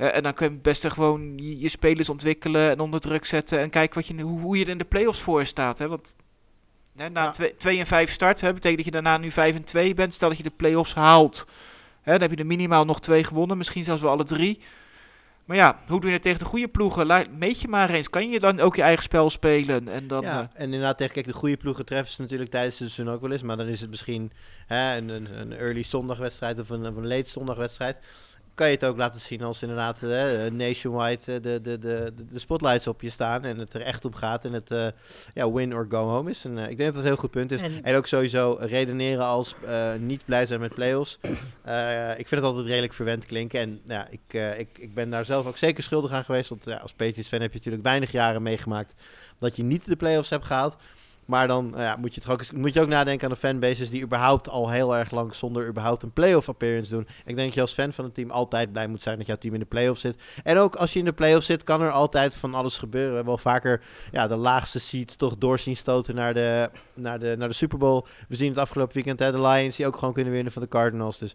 Hè, en dan kun je het beste gewoon je, je spelers ontwikkelen en onder druk zetten. En kijken wat je, hoe, hoe je er in de playoffs voor staat. Hè, want hè, na 2 en 5 start hè, betekent dat je daarna nu 5 en 2 bent. Stel dat je de playoffs haalt. Hè, dan heb je er minimaal nog twee gewonnen. Misschien zelfs wel alle drie. Maar ja, hoe doe je het tegen de goede ploegen? La- Meet je maar eens. Kan je dan ook je eigen spel spelen? En dan, ja, eh, en inderdaad tegen kijk, de goede ploegen treffen ze natuurlijk tijdens het seizoen ook wel eens. Maar dan is het misschien hè, een, een, een early zondagwedstrijd of een, of een late zondagwedstrijd. Kan je het ook laten zien als inderdaad eh, nationwide eh, de, de, de, de spotlights op je staan. En het er echt om gaat. En het eh, ja, win or go home is. En ik denk dat dat een heel goed punt is. En- En ook sowieso redeneren als niet blij zijn met playoffs. Ik vind het altijd redelijk verwend klinken. En ja, ik, ik, ik ben daar zelf ook zeker schuldig aan geweest. Want ja, als Patriots fan heb je natuurlijk weinig jaren meegemaakt dat je niet de playoffs hebt gehaald. Maar dan eh, ja, moet, je toch ook, eens- moet je ook nadenken aan de fanbases die überhaupt al heel erg lang zonder überhaupt een playoff appearance doen. Ik denk dat je als fan van een team altijd blij moet zijn dat jouw team in de playoff zit. En ook als je in de playoff zit, kan er altijd van alles gebeuren. We hebben al vaker ja, de laagste seeds toch doorzien stoten naar de, naar, de, naar de Super Bowl. We zien het afgelopen weekend hè, de Lions die ook gewoon kunnen winnen van de Cardinals. Dus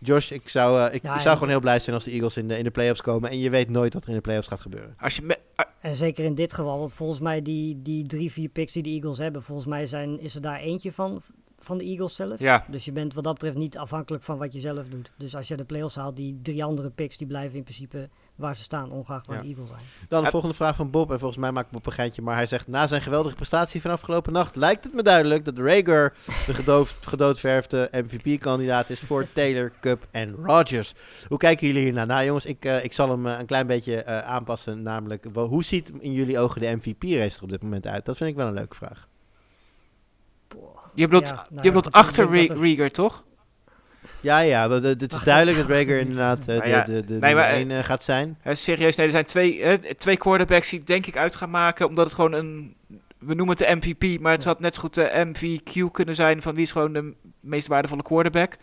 Josh, ik zou, eh, ik, Ja, ik zou gewoon heel blij zijn als de Eagles in de, in de playoffs komen. En je weet nooit wat er in de playoffs gaat gebeuren. Als je me- En zeker in dit geval, want volgens mij die, die drie, vier picks die de Eagles hebben, volgens mij zijn, is er daar eentje van, van de Eagles zelf. ja, Dus je bent wat dat betreft niet afhankelijk van wat je zelf doet. Dus als je de playoffs haalt, die drie andere picks, die blijven in principe waar ze staan, ongeacht waar Ja. de Eagles zijn. Dan de volgende vraag van Bob. En volgens mij maakt Bob een geintje. Maar hij zegt: Na zijn geweldige prestatie van afgelopen nacht. lijkt het me duidelijk dat Rager de gedoofd, gedoodverfde MVP-kandidaat is voor Taylor, Cup en Rodgers. Hoe kijken jullie hiernaar? Nou, jongens, ik, eh, ik zal hem eh, een klein beetje eh, aanpassen. Namelijk, hoe ziet in jullie ogen de MVP-race er op dit moment uit? Dat vind ik wel een leuke vraag. je bedoelt, Ja, nou je ja, bedoelt goed, achter Rieger, toch? Ja, ja, het is Ach, duidelijk dat Rager inderdaad eh, de, Nou ja, de, de, de nee, nummer maar, eh, één, gaat zijn. Hè, serieus, nee, er zijn twee, hè, twee quarterbacks die het denk ik uit gaan maken. Omdat het gewoon een. We noemen het de MVP, maar het had net zo goed de MVQ kunnen zijn. Van wie is gewoon de meest waardevolle quarterback.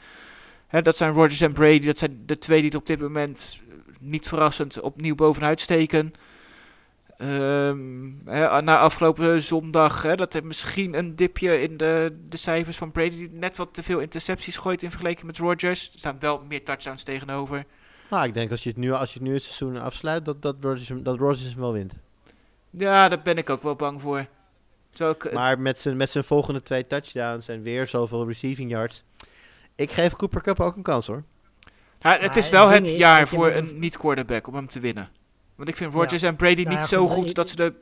Hè, dat zijn Rodgers en Brady. Dat zijn de twee die het op dit moment eh, niet verrassend opnieuw bovenuit steken. Ehm, hè, na afgelopen zondag, hè, dat er misschien een dipje in de, de cijfers van Brady. Die net wat te veel intercepties gooit in vergelijking met Rodgers. Er staan wel meer touchdowns tegenover. Nou, ik denk als je het nu, als je het, nu het seizoen afsluit, dat, dat, Rodgers, hem- dat Rodgers hem wel wint. Ja, daar ben ik ook wel bang voor. Ik, Maar met zijn, met zijn volgende twee touchdowns en weer zoveel receiving yards. Ik geef Cooper Cup ook een kans hoor. Ja, het Maar is wel het jaar voor een- niet-quarterback om hem te winnen. Want ik vind Ja. Rodgers en Brady Nou niet ja, zo goed, ik- dat ze er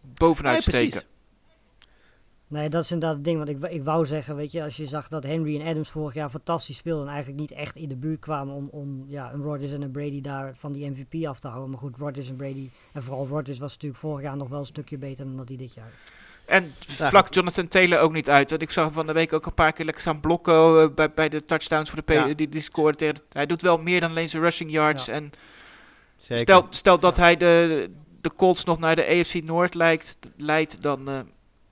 bovenuit Nee, steken. Nee, dat is inderdaad het ding. Want ik, ik wou zeggen, weet je, als je zag dat Henry en Adams vorig jaar fantastisch speelden en eigenlijk niet echt in de buurt kwamen om, om ja, een Rodgers en een Brady daar van die MVP af te houden. Maar goed, Rodgers en Brady, en vooral Rodgers was natuurlijk vorig jaar nog wel een stukje beter dan dat hij dit jaar. En vlak Jonathan Taylor ook niet uit. Want ik zag van de week ook een paar keer lekker staan blokken eh, bij, bij de touchdowns voor de P Ja. die, die scoorde tegen. Hij doet wel meer dan alleen zijn rushing yards. Ja. En Zeker. stel, stel dat hij de, de Colts nog naar de AFC Noord lijkt, leidt, dan eh,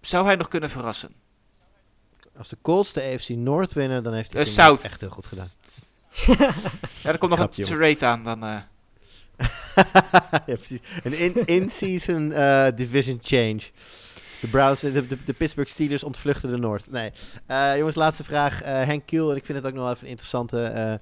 zou hij nog kunnen verrassen. Als de Colts de AFC North winnen, dan heeft hij Eh, het echt heel goed gedaan. Ja, er komt nog Grapje, een rate aan. Dan, eh. ja, precies. Een in- in-season division change. De, Browns, de, de, de Pittsburgh Steelers ontvluchten de Noord. Nee. Jongens, laatste vraag. Henk Kiel, en ik vind het ook nog wel even een interessante.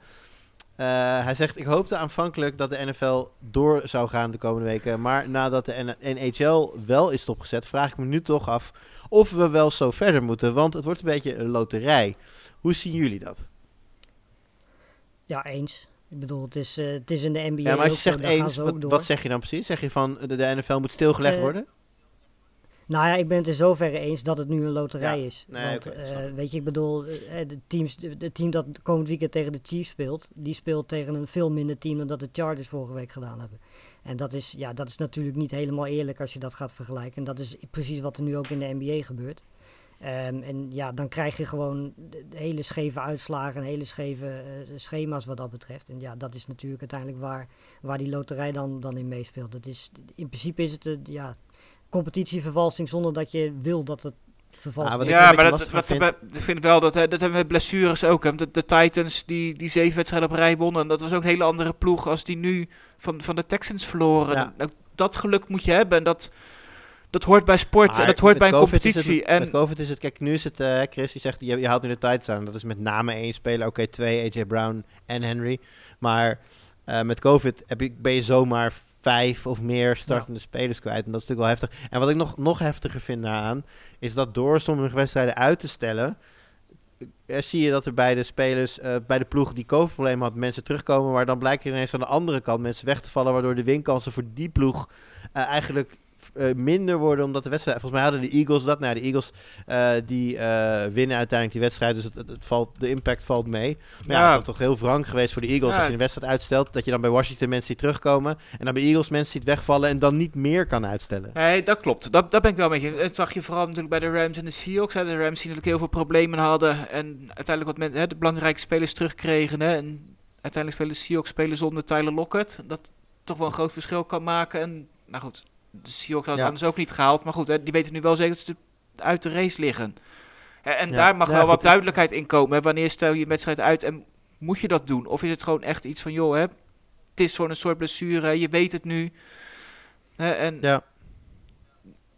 Eh, hij zegt, ik hoopte aanvankelijk dat de NFL door zou gaan de komende weken. Maar nadat de NHL wel is stopgezet, vraag ik me nu toch af of we wel zo verder moeten. Want het wordt een beetje een loterij. Hoe zien jullie dat? Ja, eens. Ik bedoel, het is, eh, het is in de NBA Ja, maar als je zegt eens, wat, zeg je dan precies? Zeg je van de, de NFL moet stilgelegd Eh, worden? Nou ja, ik ben het in zoverre eens dat het nu een loterij Ja, is. nee, Want, oké, eh, weet je, ik bedoel, eh, de, teams, de, team dat komend weekend tegen de Chiefs speelt, die speelt tegen een veel minder team dan dat de Chargers vorige week gedaan hebben. En dat is, ja, dat is natuurlijk niet helemaal eerlijk als je dat gaat vergelijken. En dat is precies wat er nu ook in de NBA gebeurt. Ehm, en ja, dan krijg je gewoon hele scheve uitslagen en hele scheve eh, schema's wat dat betreft. En ja, dat is natuurlijk uiteindelijk waar, waar die loterij dan, dan in meespeelt. Dat is, in principe is het een ja, competitievervalsing zonder dat je wil dat het vervalst Ah, wordt. ik Ja, maar dat, wat, vind- ik vind wel dat, hè, dat hebben we met blessures ook. Hè. De, de Titans die, die zeven wedstrijden op rij wonnen. En dat was ook een hele andere ploeg als die nu van, van de Texans verloren. Ja. Ook dat geluk moet je hebben. En dat, dat hoort bij sport en dat hoort met bij een COVID is het- competitie. met en COVID is het, kijk, nu is het, eh Chris, die zegt, je, je haalt nu de tijd aan. Dat is met name één speler, oké, twee, AJ Brown en Henry. Maar eh, met COVID heb je, ben je zomaar vijf of meer startende spelers kwijt. En dat is natuurlijk wel heftig. En wat ik nog, nog heftiger vind daaraan, is dat door sommige wedstrijden uit te stellen, eh, zie je dat er bij de spelers, eh, bij de ploeg die COVID-problemen had, mensen terugkomen. Maar dan blijken ineens aan de andere kant mensen weg te vallen, waardoor de winkansen voor die ploeg eh, eigenlijk eh, minder worden omdat de wedstrijd... Volgens mij hadden de Eagles dat. Nou, de Eagles eh, die eh, winnen uiteindelijk die wedstrijd. Dus het, het, het valt, de impact valt mee. Maar ja, is toch heel wrang geweest voor de Eagles Ja. als je een wedstrijd uitstelt. Dat je dan bij Washington mensen ziet terugkomen. En dan bij Eagles mensen ziet wegvallen en dan niet meer kan uitstellen. Nee, dat klopt. Dat, dat ben ik wel met je. Dat zag je vooral natuurlijk bij de Rams en de Seahawks. Hè. De Rams die natuurlijk heel veel problemen hadden. En uiteindelijk wat men, hè, de belangrijke spelers terugkregen. Hè. En uiteindelijk spelen de Seahawks spelen zonder Tyler Lockett. Dat toch wel een groot verschil kan maken. En nou goed, de Seahawks hadden Ja. het anders ook niet gehaald. Maar goed, hè, die weten nu wel zeker dat ze uit de race liggen. En Ja. daar mag Ja, wel wat duidelijkheid in komen. hè. Wanneer stel je een wedstrijd uit en moet je dat doen? Of is het gewoon echt iets van, joh, hè, het is gewoon een soort blessure, je weet het nu. Hè, en Ja.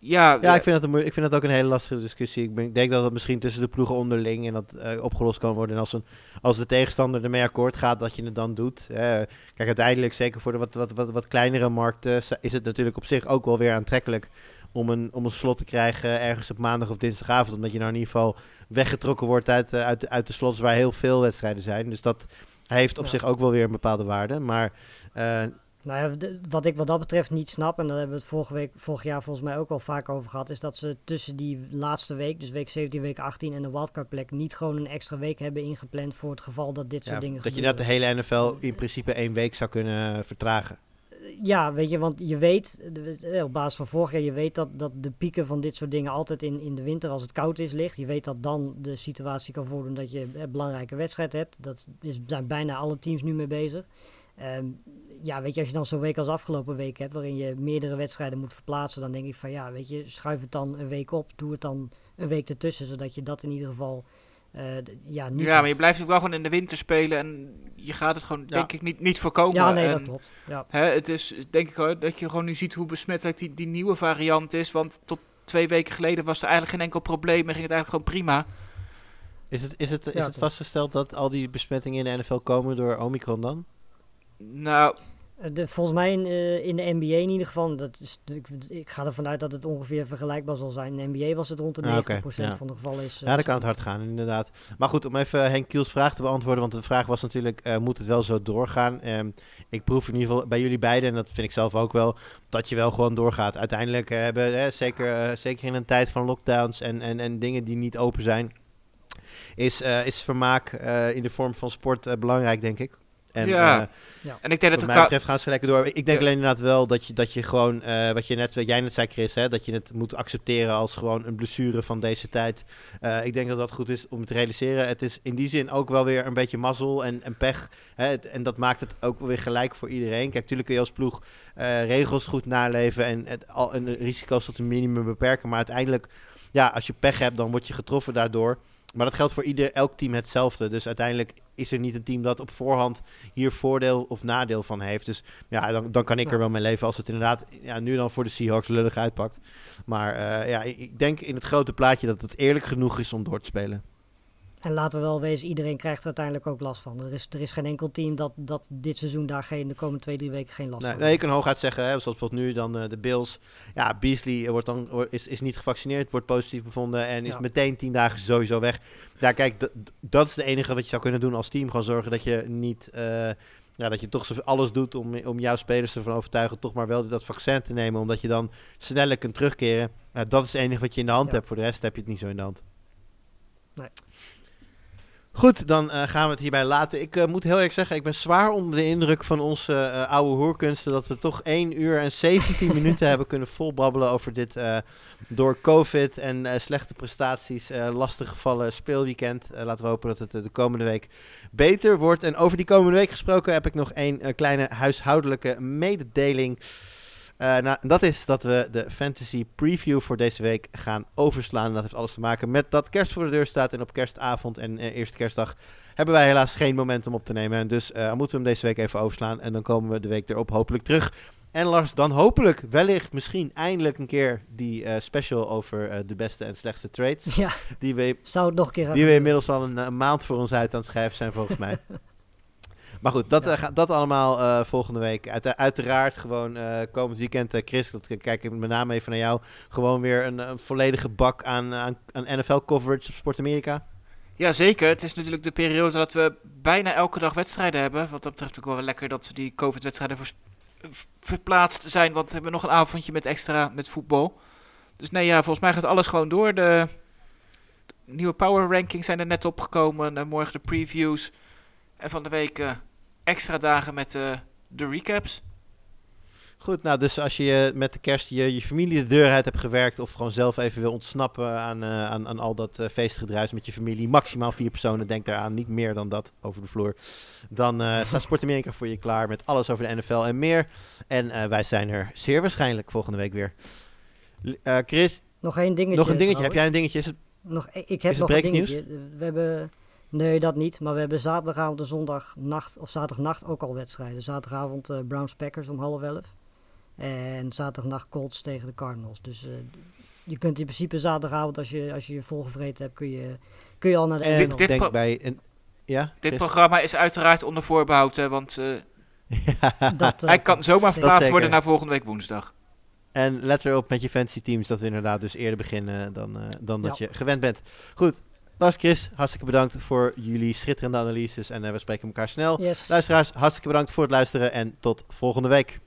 Ja, Ja, ik vind, dat een, ik vind dat ook een hele lastige discussie. Ik, ben, ik denk dat het misschien tussen de ploegen onderling en dat eh, opgelost kan worden. En als, een, als de tegenstander ermee akkoord gaat, dat je het dan doet. Kijk, uiteindelijk, zeker voor de wat, wat, wat, wat kleinere markten, is het natuurlijk op zich ook wel weer aantrekkelijk om een, om een slot te krijgen ergens op maandag of dinsdagavond. Omdat je nou in ieder geval weggetrokken wordt uit, eh, uit, de- uit de slots waar heel veel wedstrijden zijn. Dus dat heeft op Ja. zich ook wel weer een bepaalde waarde. Maar eh, Nou ja, wat ik wat dat betreft niet snap, en daar hebben we het vorige week, vorig jaar volgens mij ook al vaak over gehad, is dat ze tussen die laatste week, dus week 17, week 18 en de wildcardplek, niet gewoon een extra week hebben ingepland voor het geval dat dit ja, soort dingen dat je gebeuren. net de hele NFL in principe één week zou kunnen eh, vertragen. Ja, weet je, want je weet, eh, op basis van vorig jaar, je weet dat, dat de pieken van dit soort dingen altijd in, in de winter als het koud is ligt. Je weet dat dan de situatie kan voordoen dat je een belangrijke wedstrijd hebt. Dat is, zijn bijna alle teams nu mee bezig. Ehm, ja, weet je, als je dan zo'n week als afgelopen week hebt, waarin je meerdere wedstrijden moet verplaatsen, dan denk ik van ja, weet je, schuif het dan een week op. Doe het dan een week ertussen, zodat je dat in ieder geval, eh, ja, niet ja, maar je blijft natuurlijk wel gewoon in de winter spelen en je gaat het gewoon, Ja. denk ik, niet, niet voorkomen. Ja, nee, En- dat klopt. Ja. Hè, het is denk ik hoor, dat je gewoon nu ziet hoe besmettelijk die, die nieuwe variant is. Want tot twee weken geleden was er eigenlijk geen enkel probleem en ging het eigenlijk gewoon prima. Is het, is het, is Ja, het vastgesteld dat al die besmettingen in de NFL komen door Omicron dan? Nou, De, volgens mij in, eh, in de NBA in ieder geval, dat is, ik, ik ga ervan uit dat het ongeveer vergelijkbaar zal zijn. In de NBA was het rond de Ah, 90% oké, ja. van de gevallen. Is, eh, Ja, dan kan het hard gaan, inderdaad. Maar goed, om even Henk Kiels vraag te beantwoorden, want de vraag was natuurlijk, eh, moet het wel zo doorgaan? Ehm, ik proef in ieder geval bij jullie beiden, en dat vind ik zelf ook wel, dat je wel gewoon doorgaat. Uiteindelijk eh, hebben, eh, zeker, eh, zeker in een tijd van lockdowns en, en, en dingen die niet open zijn, is, eh, is vermaak eh, in de vorm van sport eh, belangrijk, denk ik. En, Ja. eh, en ik denk dat mij betreft gaan ze lekker door. Ik denk Ja. alleen inderdaad wel dat je, dat je gewoon, eh, wat, je net, wat jij net zei Chris, hè, dat je het moet accepteren als gewoon een blessure van deze tijd. Eh, ik denk dat dat goed is om te realiseren. Het is in die zin ook wel weer een beetje mazzel en, en pech. Hè, het- en dat maakt het ook weer gelijk voor iedereen. Kijk, natuurlijk kun je als ploeg eh, regels goed naleven en, het, al, en de risico's tot een minimum beperken. Maar uiteindelijk, ja, als je pech hebt, dan word je getroffen daardoor. Maar dat geldt voor ieder, elk team hetzelfde. Dus uiteindelijk is er niet een team dat op voorhand hier voordeel of nadeel van heeft. Dus ja, dan, dan kan ik er wel mee leven als het inderdaad ja, nu dan voor de Seahawks lullig uitpakt. Maar eh, ja, ik denk in het grote plaatje dat het eerlijk genoeg is om door te spelen. En laten we wel wezen, iedereen krijgt er uiteindelijk ook last van. Er is, er is geen enkel team dat, dat dit seizoen daar geen, de komende twee, drie weken geen last Nee, van nee, je kan hooguit zeggen, hè, zoals bijvoorbeeld nu dan eh, de Bills. Ja, Beasley wordt dan, is, is niet gevaccineerd, wordt positief bevonden en is Ja. meteen tien dagen sowieso weg. Ja, kijk, dat is het enige wat je zou kunnen doen als team. Gewoon zorgen dat je niet, eh, ja, dat je toch alles doet om, om jouw spelers ervan overtuigen toch maar wel dat vaccin te nemen. Omdat je dan sneller kunt terugkeren. Ja, dat is het enige wat je in de hand Ja. hebt. Voor de rest heb je het niet zo in de hand. Nee. Goed, dan eh, gaan we het hierbij laten. Ik eh, moet heel eerlijk zeggen, ik ben zwaar onder de indruk van onze eh, oude hoerkunsten. Dat we toch 1 uur en 17 minuten hebben kunnen volbabbelen over dit door COVID en slechte prestaties, eh lastig gevallen speelweekend. Laten we hopen dat het de komende week beter wordt. En over die komende week gesproken heb ik nog één kleine huishoudelijke mededeling. Eh, nou, dat is dat we de fantasy preview voor deze week gaan overslaan. En dat heeft alles te maken met dat kerst voor de deur staat. En op kerstavond en eh, eerste kerstdag hebben wij helaas geen momentum op te nemen. En dus eh, moeten we hem deze week even overslaan. En dan komen we de week erop hopelijk terug. En Lars, dan hopelijk, wellicht, misschien eindelijk een keer die special over de beste en slechtste trades. Ja, Die we, zou nog een keer die we inmiddels al een, eh, maand voor ons uit aan het schrijven zijn, volgens mij. Maar goed, dat, Ja. eh, dat allemaal eh, volgende week. Uit, uiteraard gewoon eh, komend weekend, eh, Chris, dat kijk ik met name even naar jou. Gewoon weer een, een volledige bak aan, aan, aan NFL-coverage op Sport Amerika. Ja, zeker. Het is natuurlijk de periode dat we bijna elke dag wedstrijden hebben. Wat dat betreft ook wel lekker dat ze die COVID-wedstrijden vers- verplaatst zijn. Want we hebben nog een avondje met extra met voetbal. Dus nee, ja, volgens mij gaat alles gewoon door. De nieuwe power rankings zijn er net opgekomen. En morgen de previews. En van de week eh, extra dagen met eh, de recaps. Goed, nou dus als je met de kerst je, je familie de deur uit hebt gewerkt... of gewoon zelf even wil ontsnappen aan, eh, aan, aan al dat eh, feestgedruis met je familie... maximaal vier personen, denk daaraan, niet meer dan dat over de vloer... dan eh staat Sport Amerika voor je klaar met alles over de NFL en meer. En eh, wij zijn er zeer waarschijnlijk volgende week weer. Eh, Chris, Nog één dingetje. Nog een dingetje. Heb jij een dingetje? Is het... Nog, ik ik heb Is het nog een dingetje. We hebben, nee, dat niet. Maar we hebben zaterdagavond en zondagnacht, of zaterdagnacht ook al wedstrijden. Zaterdagavond eh, Browns Packers om half elf. En zaterdagnacht Colts tegen de Cardinals. Dus eh, je kunt in principe zaterdagavond, als je als je, je volgevreten hebt, kun je, kun je al naar de En dit- dit- denk pro- bij een... Ja? Dit Chris? programma is uiteraard onder voorbehoud, hè, want eh, Dat, hij kan zomaar verplaatst worden naar volgende week woensdag. En let erop met je fantasy teams dat we inderdaad dus eerder beginnen dan, eh, dan dat je gewend bent. Goed, Lars, Chris, hartstikke bedankt voor jullie schitterende analyses en eh, we spreken elkaar snel. Yes. Luisteraars, hartstikke bedankt voor het luisteren en tot volgende week.